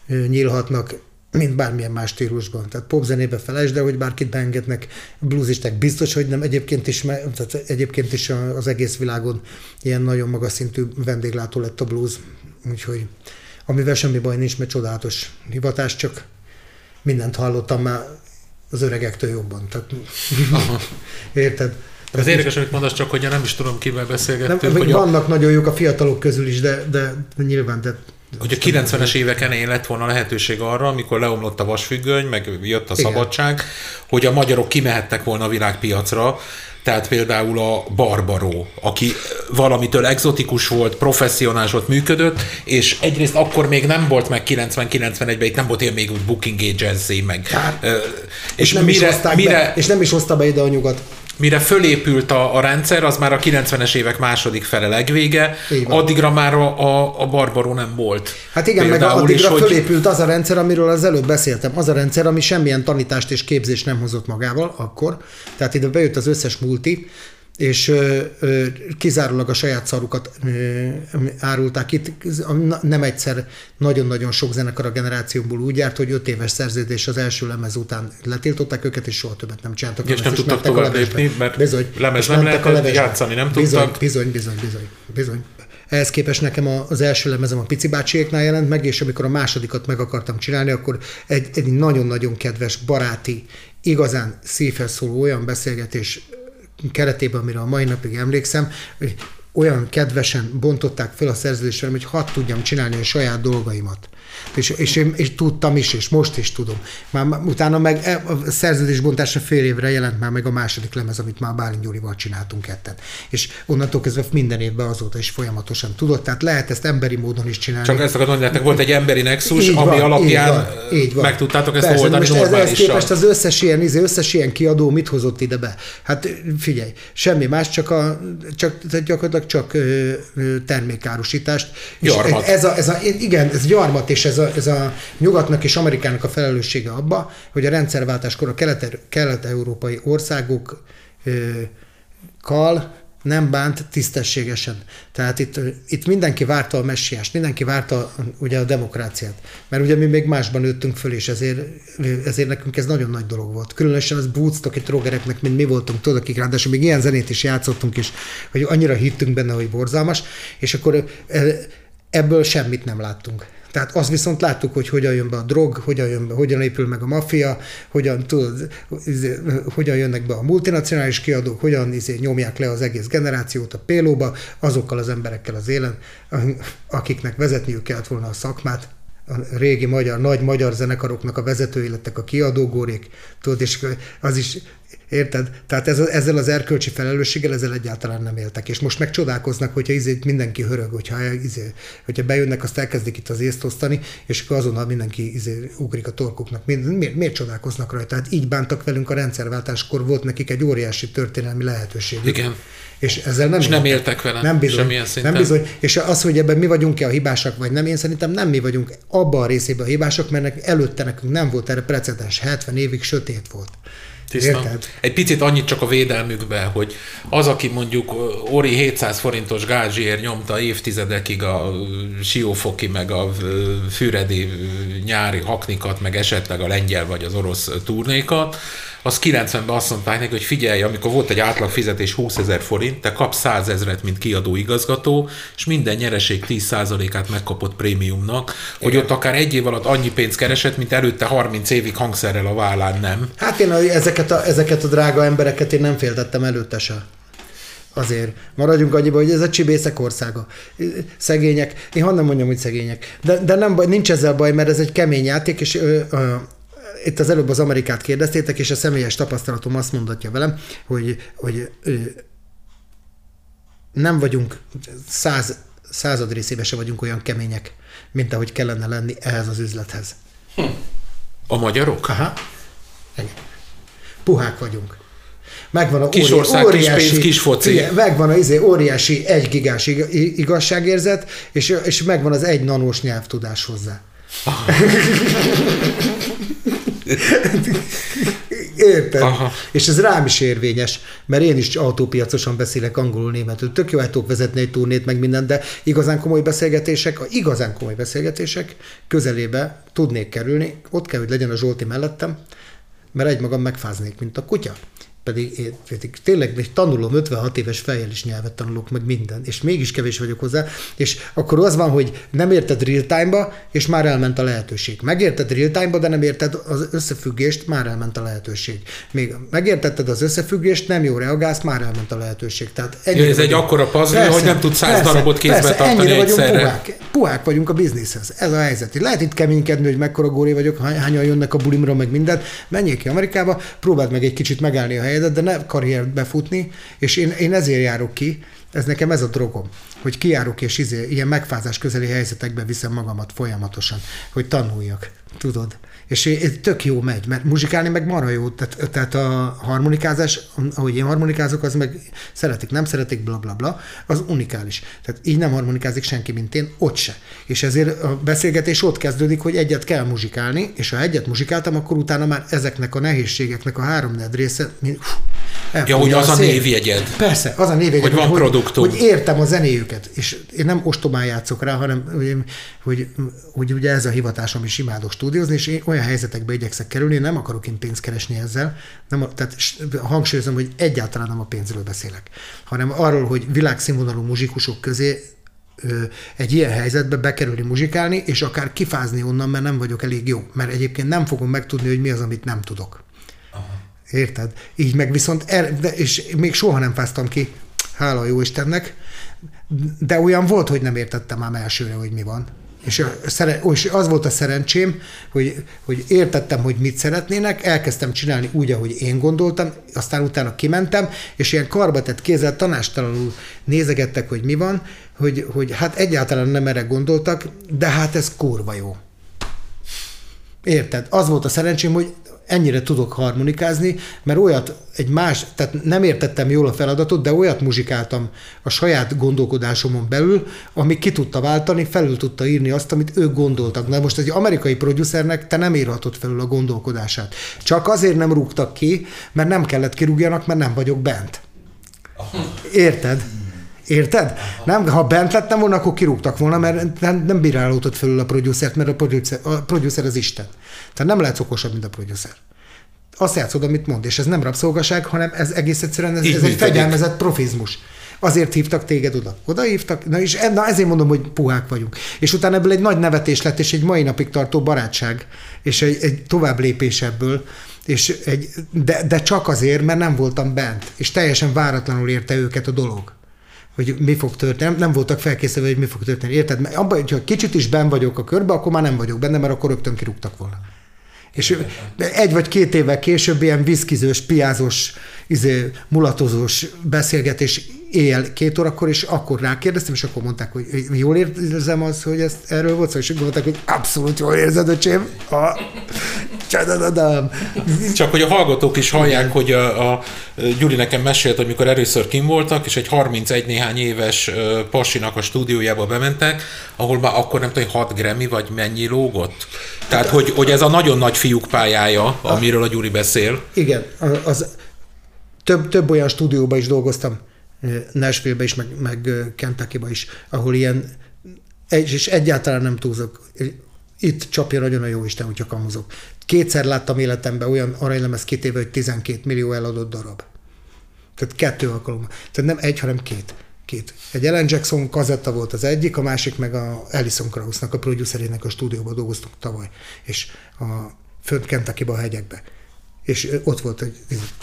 nyílhatnak, mint bármilyen más stílusban. Tehát popzenébe felejtsd, de hogy bárkit beengednek, bluesistek biztos, hogy nem. Egyébként is, tehát egyébként is az egész világon ilyen nagyon magas szintű vendéglátó lett a blues. Úgyhogy amivel semmi baj nincs, mert csodálatos hivatás, csak mindent hallottam már az öregektől jobban. Tehát, érted? Ez érdekes, amit mondasz, csak hogy nem is tudom, kivel beszélgettünk. Nem, hogy vannak a... nagyon jók a fiatalok közül is, de, de nyilván, de hogy a 90-es éveken én lett volna lehetőség arra, amikor leomlott a vasfüggöny, meg jött a Igen. szabadság, hogy a magyarok kimehettek volna a világpiacra, tehát például a Barbaró, aki valamitől exotikus volt, professzionális volt, működött, és egyrészt akkor még nem volt meg 90-91-ben, itt nem volt ilyen még úgy Booking Jazz meg. Hát, és, és, nem mire, is mire, be, és nem is hozta be ide a nyugat. Mire fölépült a, a rendszer, az már a 90-es évek második fele legvége, addigra már a, a, a Barbaró nem volt. Hát igen, Például meg addigra is, fölépült az a rendszer, amiről az előbb beszéltem, az a rendszer, ami semmilyen tanítást és képzést nem hozott magával akkor, tehát ide bejött az összes multi, és ö, ö, kizárólag a saját szarukat ö, árulták itt. Nem egyszer nagyon-nagyon sok zenekar a generációból úgy járt, hogy öt éves szerződés az első lemez után letiltották őket, és soha többet nem csináltak. És nem tudtak tovább lépni, mert bizony, lemez nem lehetett játszani, nem bizony, tudtak. Bizony, bizony, bizony, bizony. Ehhez képest nekem az első lemezem a Pici bácsiéknál jelent meg, és amikor a másodikat meg akartam csinálni, akkor egy, egy nagyon-nagyon kedves, baráti, igazán szívhez szóló olyan beszélgetés keretében, amire a mai napig emlékszem, hogy olyan kedvesen bontották fel a szerződést hogy hadd tudjam csinálni a saját dolgaimat. És, és, én, és tudtam is, és most is tudom. Már utána meg e, a szerződésbontásra fél évre jelent már meg a második lemez, amit már Bálint Gyurival csináltunk ketten. És onnantól kezdve minden évben azóta is folyamatosan tudott. Tehát lehet ezt emberi módon is csinálni. Csak ezt akarod mondani, volt egy emberi nexus, így ami van, alapján így van, így van. meg tudtátok ezt Persze, oldani most ez, képest az összes ilyen, izé, összes ilyen kiadó mit hozott ide be? Hát figyelj, semmi más, csak, a, csak gyakorlatilag csak termékárusítást. Gyarmat. Ez a, ez a, igen, ez gyarmat, és ez a, ez a nyugatnak és Amerikának a felelőssége abba, hogy a rendszerváltáskor a kelet-európai országokkal nem bánt tisztességesen. Tehát itt, itt mindenki várta a messiást, mindenki várta ugye a demokráciát. Mert ugye mi még másban nőttünk föl, és ezért, ezért nekünk ez nagyon nagy dolog volt. Különösen az Woodstock egy drogereknek, mint mi voltunk, tudod, akik ráadásul még ilyen zenét is játszottunk, és hogy annyira hittünk benne, hogy borzalmas, és akkor ebből semmit nem láttunk. Tehát azt viszont láttuk, hogy hogyan jön be a drog, hogyan, jön be, hogyan épül meg a maffia, hogyan, tudod, izé, hogyan jönnek be a multinacionális kiadók, hogyan izé, nyomják le az egész generációt a pélóba, azokkal az emberekkel az élen, akiknek vezetniük kellett volna a szakmát, a régi magyar, nagy magyar zenekaroknak a vezetői lettek a kiadógórék, tudod, és az is Érted? Tehát ez, ezzel az erkölcsi felelősséggel ezzel egyáltalán nem éltek. És most megcsodálkoznak, hogyha izé mindenki hörög, hogyha, izé, hogyha bejönnek, azt elkezdik itt az észt osztani, és akkor azonnal mindenki izé, ugrik a torkuknak. Miért, miért csodálkoznak rajta? Tehát így bántak velünk a rendszerváltáskor, volt nekik egy óriási történelmi lehetőség. Igen. És ezzel nem, és éltek. nem éltek vele. Nem bizony. Semmilyen szinten. Nem bizony. És az, hogy ebben mi vagyunk-e a hibásak, vagy nem, én szerintem nem mi vagyunk abban a részében a hibásak, mert előtte nekünk nem volt erre precedens. 70 évig sötét volt. Tiszta. Egy picit annyit csak a védelmükbe, hogy az, aki mondjuk Ori 700 forintos gázsiért nyomta évtizedekig a siófoki, meg a füredi nyári haknikat, meg esetleg a lengyel vagy az orosz turnékat, az 90-ben azt mondták neki, hogy figyelj, amikor volt egy átlag fizetés 20 ezer forint, te kapsz 100 ezeret, mint kiadó igazgató, és minden nyereség 10%-át megkapott prémiumnak, hogy Igen. ott akár egy év alatt annyi pénzt keresett, mint előtte 30 évig hangszerrel a vállán nem. Hát én ezeket, a, ezeket a drága embereket én nem féltettem előtte se azért maradjunk annyiba, hogy ez a csibészek országa. Szegények, én honnan mondjam, hogy szegények. De, de nem baj, nincs ezzel baj, mert ez egy kemény játék, és ö, ö, itt az előbb az Amerikát kérdeztétek, és a személyes tapasztalatom azt mondatja velem, hogy, hogy nem vagyunk száz, század részébe se vagyunk olyan kemények, mint ahogy kellene lenni ehhez az üzlethez. Hm. A magyarok? Aha. Igen. Puhák vagyunk. Megvan a kis ország, óriási, kis pénz, kis foci. Igen, megvan az izé, óriási egy gigás igazságérzet, és, és megvan az egy nanós nyelvtudás hozzá. Érted? Aha. És ez rám is érvényes, mert én is autópiacosan beszélek angolul, németül. Tök jó, tudok vezetni egy turnét, meg minden, de igazán komoly beszélgetések, a igazán komoly beszélgetések közelébe tudnék kerülni. Ott kell, hogy legyen a Zsolti mellettem, mert egymagam megfáznék, mint a kutya pedig én pedig tényleg még tanulom, 56 éves fejjel is nyelvet tanulok, meg minden, és mégis kevés vagyok hozzá, és akkor az van, hogy nem érted real time-ba, és már elment a lehetőség. Megérted real time-ba, de nem érted az összefüggést, már elment a lehetőség. Még megértetted az összefüggést, nem jó reagálsz, már elment a lehetőség. Tehát ja, ez egy akkora puzzle, hogy nem tudsz száz darabot kézbe persze, tartani egyszerre. Puhák, puhák vagyunk a bizniszhez. Ez a helyzet. Lehet itt keménykedni, hogy mekkora góri vagyok, hányan jönnek a bulimra, meg mindent. Menjél ki Amerikába, próbáld meg egy kicsit megállni a helyedet, de ne karriert befutni, és én, én ezért járok ki, Ez nekem ez a drogom, hogy kiárok és izé, ilyen megfázás közeli helyzetekbe viszem magamat folyamatosan, hogy tanuljak, tudod. És ez tök jó megy, mert muzsikálni meg marha jó, tehát, tehát a harmonikázás, ahogy én harmonikázok, az meg szeretik, nem szeretik, bla bla bla, az unikális. Tehát így nem harmonikázik senki, mint én, ott se. És ezért a beszélgetés ott kezdődik, hogy egyet kell muzsikálni, és ha egyet muzsikáltam, akkor utána már ezeknek a nehézségeknek a három része, Ja, hogy az a, a névjegyed. Persze, az a névjegyed. Hogy van hogy, produktum. Hogy értem a zenéjüket, és én nem ostobán játszok rá, hanem hogy, hogy, hogy ugye ez a hivatásom is imádok stúdiózni, és én olyan helyzetekbe igyekszek kerülni, nem akarok én pénzt keresni ezzel, nem, tehát hangsúlyozom, hogy egyáltalán nem a pénzről beszélek, hanem arról, hogy világszínvonalú muzsikusok közé egy ilyen helyzetbe bekerülni muzsikálni, és akár kifázni onnan, mert nem vagyok elég jó. Mert egyébként nem fogom megtudni, hogy mi az, amit nem tudok. Érted? Így meg viszont, er, de, és még soha nem fáztam ki, hála jó Istennek, de olyan volt, hogy nem értettem már elsőre, hogy mi van. És, és az volt a szerencsém, hogy, hogy értettem, hogy mit szeretnének, elkezdtem csinálni úgy, ahogy én gondoltam, aztán utána kimentem, és ilyen karbatett kézzel tanástalanul nézegettek, hogy mi van, hogy, hogy hát egyáltalán nem erre gondoltak, de hát ez kurva jó. Érted? Az volt a szerencsém, hogy ennyire tudok harmonikázni, mert olyat, egy más, tehát nem értettem jól a feladatot, de olyat muzsikáltam a saját gondolkodásomon belül, ami ki tudta váltani, felül tudta írni azt, amit ők gondoltak. Na most egy amerikai producernek te nem írhatod felül a gondolkodását. Csak azért nem rúgtak ki, mert nem kellett kirúgjanak, mert nem vagyok bent. Érted? Érted? Nem, ha bent lettem volna, akkor kirúgtak volna, mert nem, nem bírálódott fölül a producert, mert a producer, a producer az Isten. Tehát nem lehetsz okosabb, mint a producer. Azt játszod, amit mond, és ez nem rabszolgaság, hanem ez egész egyszerűen ez, ez egy fegyelmezett profizmus. Azért hívtak téged oda. Oda hívtak, na és na ezért mondom, hogy puhák vagyunk. És utána ebből egy nagy nevetés lett, és egy mai napig tartó barátság, és egy, egy tovább lépés ebből. És egy, de, de csak azért, mert nem voltam bent, és teljesen váratlanul érte őket a dolog hogy mi fog történni, nem, nem voltak felkészülve, hogy mi fog történni. Érted? Mert abban, hogyha kicsit is ben vagyok a körbe, akkor már nem vagyok benne, mert akkor rögtön kirúgtak volna. És egy vagy két évvel később ilyen viszkizős, piázós, izé, mulatozós beszélgetés éjjel két órakor, és akkor rákérdeztem, és akkor mondták, hogy jól érzem az, hogy ezt erről volt szó, és mondták, hogy abszolút jól érzed, öcsém. A... Csak hogy a hallgatók is hallják, hogy a, a Gyuri nekem mesélt, hogy mikor először kim voltak, és egy 31 néhány éves pasinak a stúdiójába bementek, ahol már akkor nem tudom, hogy 6 Grammy, vagy mennyi lógott. Tehát, hogy, hogy ez a nagyon nagy fiúk pályája, amiről a Gyuri beszél. Igen, az, több, több olyan stúdióban is dolgoztam, Nashville-be is, meg, meg kentucky is, ahol ilyen, és egyáltalán nem túlzok, itt csapja nagyon a jó Isten, hogyha kamuzok. Kétszer láttam életemben olyan aranylemez kitéve, hogy 12 millió eladott darab. Tehát kettő alkalommal. Tehát nem egy, hanem két. Két. Egy Ellen Jackson kazetta volt az egyik, a másik meg a Alison Kraussnak, a producerének a stúdióban dolgoztunk tavaly, és a fönt kentucky a hegyekbe és ott volt, egy,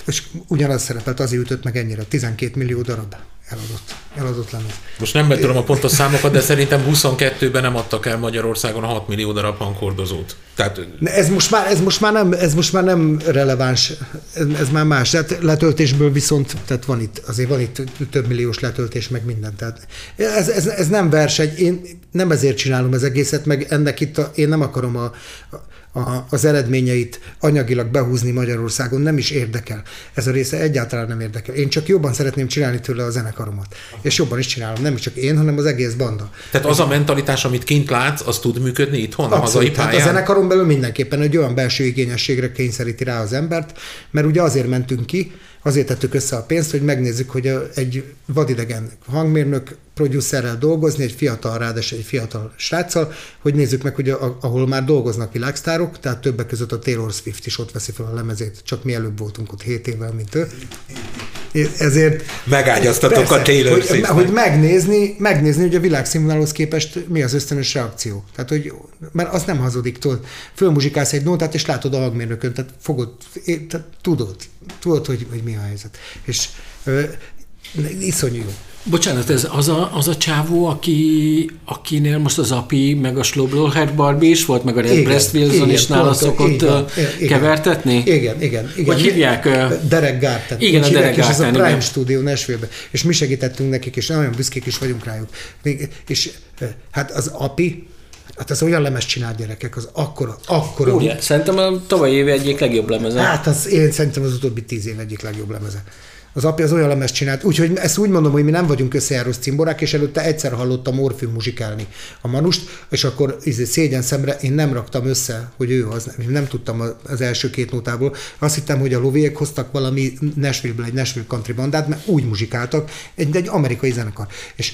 és ugyanaz szerepelt, azért ütött meg ennyire, 12 millió darab eladott, eladott lemez. Most nem tudom a pontos számokat, de szerintem 22-ben nem adtak el Magyarországon a 6 millió darab hangkordozót. Tehát... Ez, most már, ez, most már nem, ez most már nem releváns, ez, ez már más. Tehát letöltésből viszont, tehát van itt, azért van itt több milliós letöltés, meg minden. Tehát ez, ez, ez nem verseny, én nem ezért csinálom az egészet, meg ennek itt a, én nem akarom a, a a, az eredményeit anyagilag behúzni Magyarországon nem is érdekel. Ez a része egyáltalán nem érdekel. Én csak jobban szeretném csinálni tőle a zenekaromat. És jobban is csinálom. Nem csak én, hanem az egész banda. Tehát az a mentalitás, amit kint látsz, az tud működni itthon, Abszolút, a hazai pályán? Hát a zenekaron belül mindenképpen egy olyan belső igényességre kényszeríti rá az embert, mert ugye azért mentünk ki, azért tettük össze a pénzt, hogy megnézzük, hogy egy vadidegen hangmérnök producerrel dolgozni, egy fiatal, ráadásul egy fiatal sráccal, hogy nézzük meg, hogy a, ahol már dolgoznak világsztárok, tehát többek között a Taylor Swift is ott veszi fel a lemezét, csak mi előbb voltunk ott 7 évvel, mint ő. Ezért... Megágyaztatok persze, a Taylor hogy. Hogy megnézni, megnézni, hogy a világszínvonalhoz képest mi az ösztönös reakció. Tehát, hogy, mert az nem hazudik, tudod. Fölmuzsikálsz egy nótát, és látod a hangmérnökön, tehát fogod, tehát tudod, tudod, hogy, hogy mi a helyzet. És Iszonyú jó. Bocsánat, ez az a, az a csávó, aki, akinél most az API, meg a Slobloher Barbie is volt, meg a Red Breast Wilson igen, is nála szokott igen, kevertetni? Igen, igen. igen. Hogy hívják? Derek Garten. Igen, a Derek Garten. És ez a Prime igen. Studio nashville és mi segítettünk nekik, és nagyon büszkék is vagyunk rájuk. És hát az API, Hát ez olyan lemez csinált gyerekek, az akkora, akkora. Úgy, szerintem a tavalyi év egyik legjobb lemeze. Hát az, én szerintem az utóbbi tíz év egyik legjobb lemeze. Az apja az olyan lemez csinált, úgyhogy ezt úgy mondom, hogy mi nem vagyunk összejáró cimborák, és előtte egyszer hallottam Orfű muzsikálni a Manust, és akkor izé, szégyen szemre én nem raktam össze, hogy ő az, nem tudtam az első két nótából. Azt hittem, hogy a loviek hoztak valami Nashville-ből egy Nashville country bandát, mert úgy muzsikáltak, egy, egy amerikai zenekar. És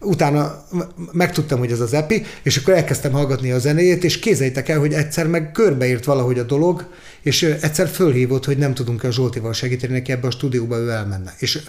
utána megtudtam, hogy ez az epi, és akkor elkezdtem hallgatni a zenéjét, és kézeljétek el, hogy egyszer meg körbeírt valahogy a dolog, és egyszer fölhívott, hogy nem tudunk a Zsoltival segíteni neki ebbe a stúdióba, ő elmenne. És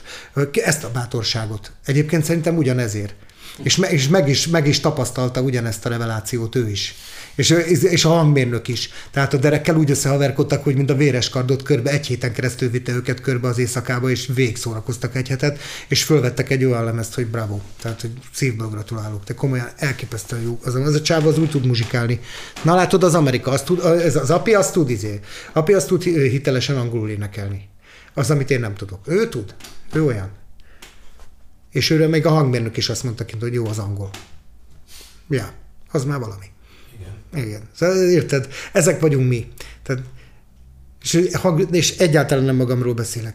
ezt a bátorságot. Egyébként szerintem ugyanezért. És, me, és meg, is, meg is tapasztalta ugyanezt a revelációt ő is. És, és a hangmérnök is. Tehát a derekkel úgy összehaverkodtak, hogy mint a véres kardot körbe, egy héten keresztül vitte őket körbe az éjszakába, és végszórakoztak egy hetet, és fölvettek egy olyan lemezt, hogy bravo. Tehát, hogy szívből gratulálok. Te komolyan elképesztően jó. Az, az a csáv az úgy tud muzsikálni. Na látod, az Amerika, azt tud, ez az api azt tud izé. Api azt tud hitelesen angolul énekelni. Az, amit én nem tudok. Ő tud. Ő olyan. És őről még a hangmérnök is azt mondta kint, hogy jó az angol. Ja, az már valami. Igen. Igen. Szóval, érted? Ezek vagyunk mi. Tehát, és, és egyáltalán nem magamról beszélek.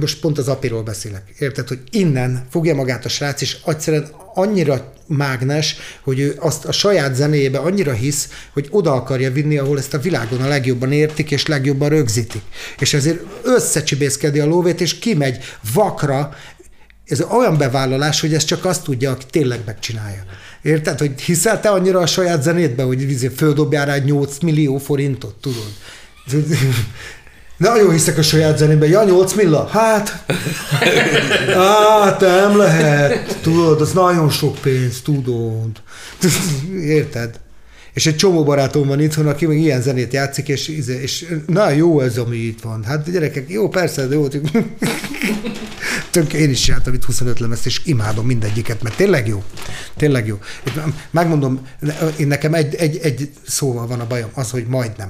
Most pont az apiról beszélek. Érted, hogy innen fogja magát a srác, és egyszerűen annyira mágnes, hogy ő azt a saját zenéjébe annyira hisz, hogy oda akarja vinni, ahol ezt a világon a legjobban értik, és legjobban rögzítik. És ezért összecsibészkedi a lóvét, és kimegy vakra, ez olyan bevállalás, hogy ez csak azt tudja, aki tényleg megcsinálja. Érted, hogy hiszel te annyira a saját zenétbe, hogy izé földobjál rá 8 millió forintot, tudod? Nagyon hiszek a saját zenébe. Ja, 8 milla? Hát, hát nem lehet. Tudod, az nagyon sok pénz, tudod. Érted? És egy csomó barátom van itthon, aki még ilyen zenét játszik, és, izé, és na jó ez, ami itt van. Hát gyerekek, jó, persze, de jó. Tönk, én is csináltam itt 25 lemezt, és imádom mindegyiket, mert tényleg jó. Tényleg jó. Megmondom, én nekem egy, egy, egy szóval van a bajom, az, hogy majdnem.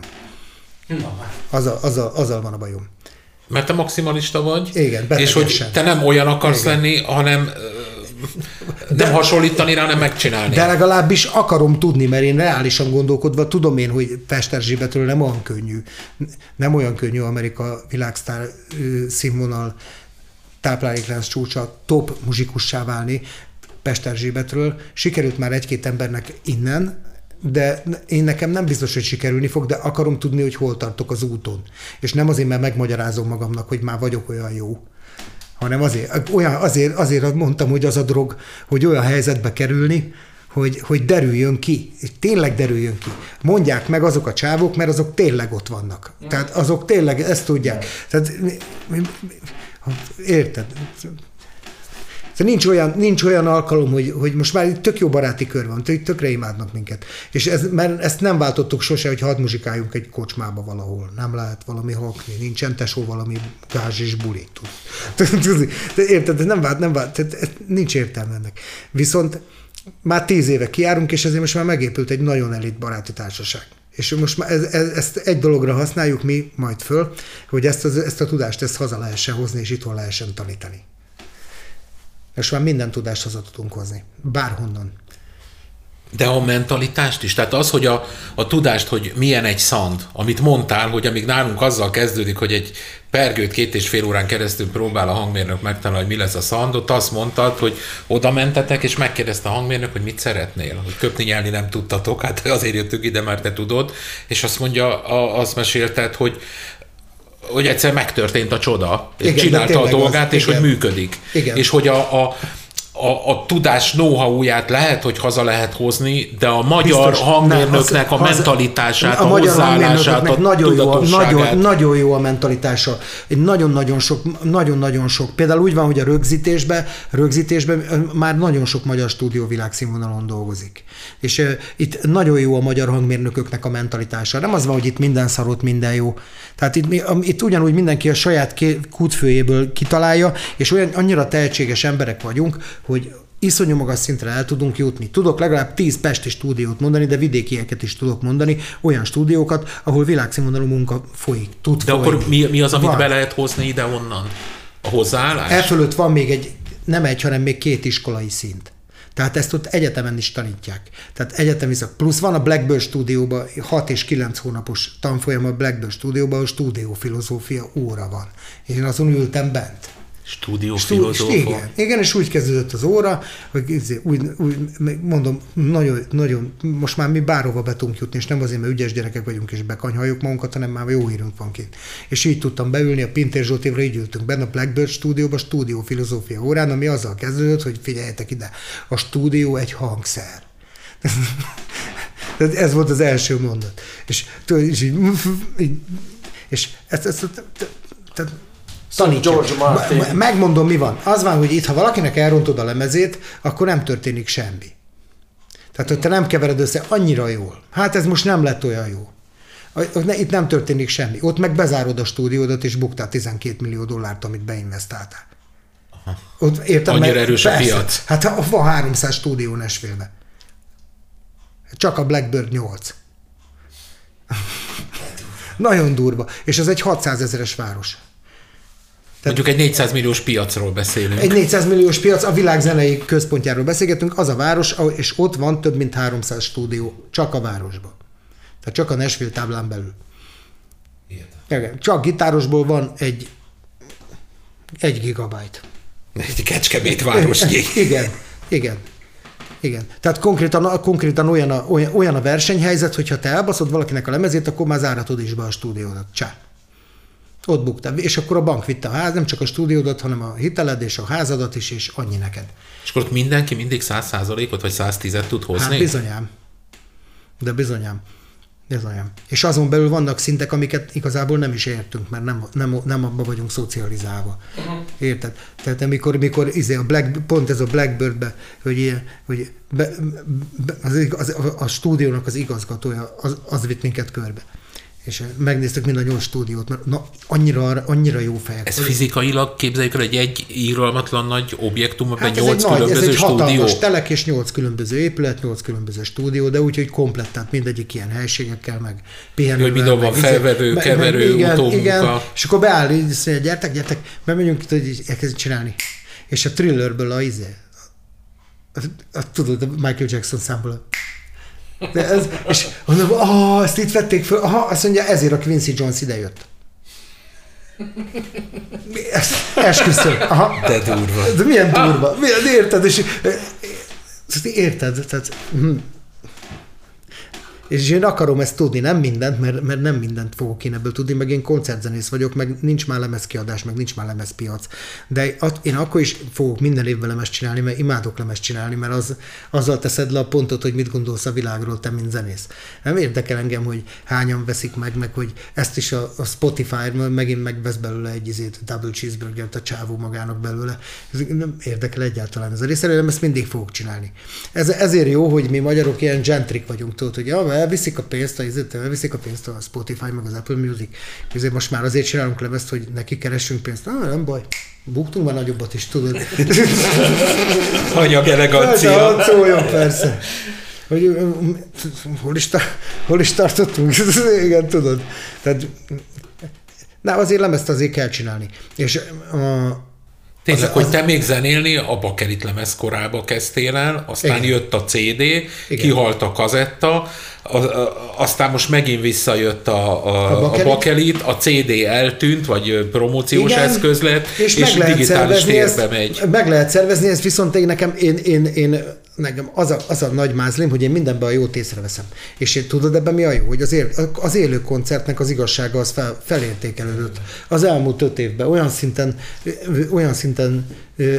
Azzal, azzal, azzal van a bajom. Mert te maximalista vagy, Igen, és hogy te nem olyan akarsz Igen. lenni, hanem nem hasonlítani rá, hanem megcsinálni. De legalábbis akarom tudni, mert én reálisan gondolkodva tudom én, hogy Fester Zsibetről nem olyan könnyű. Nem olyan könnyű Amerika világsztár színvonal tápláléklánc csúcsa top muzsikussá válni Pester Zsibetről. Sikerült már egy-két embernek innen, de én nekem nem biztos, hogy sikerülni fog, de akarom tudni, hogy hol tartok az úton. És nem azért, mert megmagyarázom magamnak, hogy már vagyok olyan jó, hanem azért, olyan, azért, azért mondtam, hogy az a drog, hogy olyan helyzetbe kerülni, hogy, hogy derüljön ki, tényleg derüljön ki. Mondják meg azok a csávok, mert azok tényleg ott vannak. Tehát azok tényleg ezt tudják. Tehát, érted? Tehát nincs olyan, nincs olyan alkalom, hogy, hogy most már tök jó baráti kör van, tök, tökre imádnak minket. És ez, mert ezt nem váltottuk sose, hogy hadd muzsikáljunk egy kocsmába valahol. Nem lehet valami hakni, nincsen tesó valami gázs és buli. Érted? Ez nem vált, nem vált, tehát nincs értelme ennek. Viszont már tíz éve kiárunk, és ezért most már megépült egy nagyon elit baráti társaság. És most már ez, ez, ezt egy dologra használjuk mi majd föl, hogy ezt, az, ezt a tudást ezt haza lehessen hozni, és itthon lehessen tanítani. És már minden tudást haza tudunk hozni. Bárhonnan. De a mentalitást is, tehát az, hogy a, a tudást, hogy milyen egy szand, amit mondtál, hogy amíg nálunk azzal kezdődik, hogy egy pergőt két és fél órán keresztül próbál a hangmérnök megtalálni, hogy mi lesz a szand, ott azt mondtad, hogy oda mentetek, és megkérdezte a hangmérnök, hogy mit szeretnél, hogy köpni nyelni nem tudtatok, hát azért jöttük ide, mert te tudod, és azt mondja, azt mesélted, hogy hogy egyszer megtörtént a csoda, igen, csinálta a dolgazat, és igen. hogy működik. Igen. És hogy a, a a, a tudás know-how-ját lehet, hogy haza lehet hozni, de a magyar Biztos. hangmérnöknek Nem, a az- mentalitását, a, a magyar hozzáállását, a nagyon jó, a, nagyon, nagyon jó a mentalitása. Nagyon-nagyon sok, nagyon-nagyon sok. Például úgy van, hogy a rögzítésben, rögzítésben ö, már nagyon sok magyar stúdió világszínvonalon dolgozik. És uh, itt nagyon jó a magyar hangmérnököknek a mentalitása. Nem az van, hogy itt minden szarott, minden jó. Tehát itt, itt ugyanúgy mindenki a saját kútfőjéből kitalálja, és olyan annyira tehetséges emberek vagyunk, hogy iszonyú magas szintre el tudunk jutni. Tudok legalább 10 pesti stúdiót mondani, de vidékieket is tudok mondani, olyan stúdiókat, ahol világszínvonalú munka folyik. Tud De folyni. akkor mi, mi az, amit Van. be lehet hozni ide-onnan? A hozzáállás? E fölött van még egy, nem egy, hanem még két iskolai szint. Tehát ezt ott egyetemen is tanítják. Tehát egyetemi szak. Plusz van a Blackbird stúdióban 6 és 9 hónapos tanfolyam a Blackbird stúdióban, ahol stúdiófilozófia óra van. És én azon ültem bent. Stúdió Stú- filozófa. Igen, igen, és úgy kezdődött az óra, hogy izé, úgy, úgy, mondom, nagyon, nagyon, most már mi bárhova be tudunk jutni, és nem azért, mert ügyes gyerekek vagyunk, és bekanyhaljuk magunkat, hanem már jó hírünk van kint. És így tudtam beülni a Pintér Zsoltévra, így ültünk benne a Blackbird stúdióba, stúdió filozófia órán, ami azzal kezdődött, hogy figyeljetek ide, a stúdió egy hangszer. Ez volt az első mondat. És, és így, és ezt, ezt, ezt tehát tanítja. George Martin. Me- Megmondom, mi van. Az van, hogy itt, ha valakinek elrontod a lemezét, akkor nem történik semmi. Tehát, hogy te nem kevered össze annyira jól. Hát ez most nem lett olyan jó. Itt nem történik semmi. Ott meg bezárod a stúdiódat, és buktál 12 millió dollárt, amit beinvestáltál. Ott, érted, Annyira mert- erős a persze. piac. Hát van 300 stúdió Nashville-be. Csak a Blackbird 8. Nagyon durva. És ez egy 600 ezeres város. Mondjuk egy 400 milliós piacról beszélünk. Egy 400 milliós piac, a világ zenei központjáról beszélgetünk, az a város, és ott van több mint 300 stúdió, csak a városban. Tehát csak a Nashville táblán belül. Igen, csak gitárosból van egy egy gigabyte. Egy kecskemét városnyi. Igen, igen. Igen. Tehát konkrétan, konkrétan olyan, a, olyan, olyan a versenyhelyzet, hogy te elbaszod valakinek a lemezét, akkor már záratod is be a stúdiódat. Csá. Ott buktál. És akkor a bank vitte a ház, nem csak a stúdiódat, hanem a hiteled és a házadat is, és annyi neked. És akkor ott mindenki mindig 100%-ot vagy 110-et tud hozni? Hát bizonyám. De bizonyám. Bizonyám. És azon belül vannak szintek, amiket igazából nem is értünk, mert nem, nem, nem abba vagyunk szocializálva. Érted? Tehát amikor, mikor izé a Black, pont ez a Blackbirdbe, hogy, ilyen, hogy be, be, az, az, a, a stúdiónak az igazgatója, az, az vitt minket körbe. És megnéztük mind a nyolc stúdiót, mert na, annyira, annyira jó fejek. Ez fizikailag képzeljük el egy egy íralmatlan nagy objektum, Hát nyolc egy, nagy, ez különböző egy stúdió. telek és nyolc különböző épület, nyolc különböző stúdió, de úgyhogy komplett, tehát mindegyik ilyen helységekkel, meg pihenővel. Hogy minden van meg felvevő, meg- keverő, igen, utómunka. igen, és akkor beáll, így azt mondja, gyertek, gyertek, bemegyünk, hogy így elkezd csinálni. És a thrillerből a izé, a, a, tudod, a Michael Jackson számból. De ez, és mondom, ah, ezt itt vették föl, aha, azt mondja, ezért a Quincy Jones idejött. Ezt esküszöm. Aha. De durva. De milyen durva. Milyen, érted? És, ezt érted? Tehát, hm. És én akarom ezt tudni, nem mindent, mert, mert nem mindent fogok én ebből tudni, meg én koncertzenész vagyok, meg nincs már lemezkiadás, meg nincs már lemezpiac. De én akkor is fogok minden évben lemezt csinálni, mert imádok lemezt csinálni, mert az, azzal teszed le a pontot, hogy mit gondolsz a világról, te, mint zenész. Nem érdekel engem, hogy hányan veszik meg, meg hogy ezt is a, a Spotify megint megvesz belőle egy izét, double cheeseburgert a csávó magának belőle. Ez nem érdekel egyáltalán ez a része, nem ezt mindig fogok csinálni. Ez, ezért jó, hogy mi magyarok ilyen gentrik vagyunk, tudod, hogy ja, elviszik a pénzt, a izét, elviszik a pénzt a Spotify, meg az Apple Music. Ezért most már azért csinálunk lemezt, hogy neki keressünk pénzt. Ah, nem baj, buktunk már nagyobbat is, tudod. Anyag elegancia. hadd szóljon, persze. Hogy, hol, is, ta- hol is tartottunk? Igen, tudod. Tehát, na, azért lemezt azért kell csinálni. És a, Tényleg, Az- hogy az- te még zenélni, a bakerit lemez korába kezdtél el, aztán Igen. jött a CD, kihalt a kazetta, a, a, aztán most megint visszajött a, a, A a, bakelit. a CD eltűnt, vagy promóciós Igen, eszköz lett, és, meg lehet digitális térbe ezt, megy. Meg lehet szervezni ezt, viszont én nekem, én, én, én nekem az a, az a nagy mázlim, hogy én mindenben a jót észreveszem. És én tudod ebben mi a jó? Hogy az, él, az élő koncertnek az igazsága az fel, felértékelődött. Az elmúlt öt évben olyan szinten, olyan szinten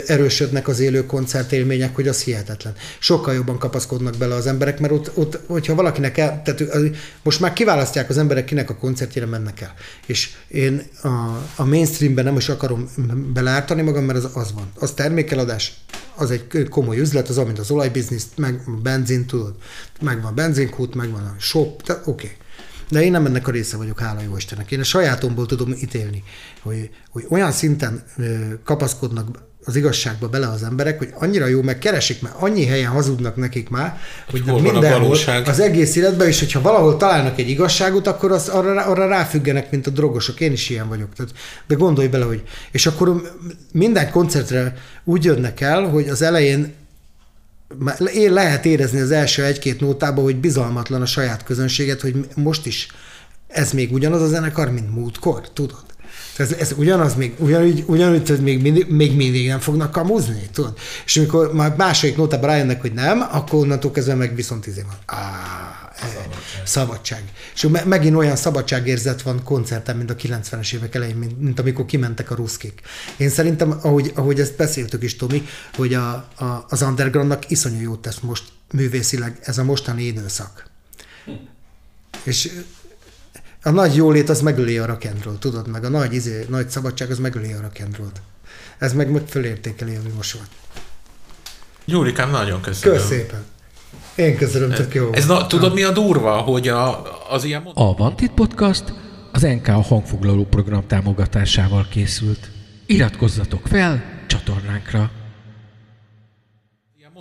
erősödnek az élő koncertélmények, hogy az hihetetlen. Sokkal jobban kapaszkodnak bele az emberek, mert ott, ott hogyha valakinek el, tehát most már kiválasztják az emberek, kinek a koncertjére mennek el. És én a, a mainstreamben nem is akarom beleártani magam, mert az, az van. Az termékeladás, az egy komoly üzlet, az olyan, mint az olajbiznisz, meg a benzin, tudod, megvan a benzinkút, megvan a shop, oké. Okay. De én nem ennek a része vagyok, hála jó Istennek. Én a sajátomból tudom ítélni, hogy, hogy olyan szinten kapaszkodnak az igazságba bele az emberek, hogy annyira jó, meg keresik, mert annyi helyen hazudnak nekik már, hogy, hogy mindenhol az egész életben, és hogyha valahol találnak egy igazságot, akkor az, arra, arra ráfüggenek, mint a drogosok. Én is ilyen vagyok. Tehát, de gondolj bele, hogy... És akkor minden koncertre úgy jönnek el, hogy az elején én lehet érezni az első egy-két nótában, hogy bizalmatlan a saját közönséget, hogy most is ez még ugyanaz a zenekar, mint múltkor, tudod? Ez, ez ugyanaz, még, ugyanúgy, ugyanúgy hogy még mindig, még mindig nem fognak kamuzni, tudod? És amikor már második nótában rájönnek, hogy nem, akkor onnantól kezdve meg viszont izé van. Á, szabadság. szabadság. És megint olyan szabadságérzet van koncerten, mint a 90-es évek elején, mint, mint amikor kimentek a ruszkik. Én szerintem, ahogy, ahogy ezt beszéltük is, Tomi, hogy a, a, az undergroundnak iszonyú jót tesz most művészileg ez a mostani időszak. Hm. És a nagy jólét az megöli a rock'n'roll, tudod, meg a nagy, izé, nagy szabadság az megöli a rock'n'roll. Ez meg, meg fölértékeli, ami most van. Gyurikám, nagyon köszönöm. Köszönöm szépen. Én köszönöm, tök jó. Ez na, tudod, mi a durva, hogy a, az ilyen... A Vantit Podcast az NK a hangfoglaló program támogatásával készült. Iratkozzatok fel csatornánkra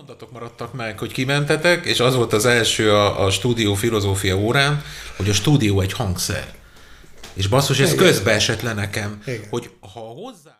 mondatok maradtak meg, hogy kimentetek, és az volt az első a, a stúdió filozófia órán, hogy a stúdió egy hangszer. És basszus, ez közbe esett le nekem, Igen. hogy ha hozzá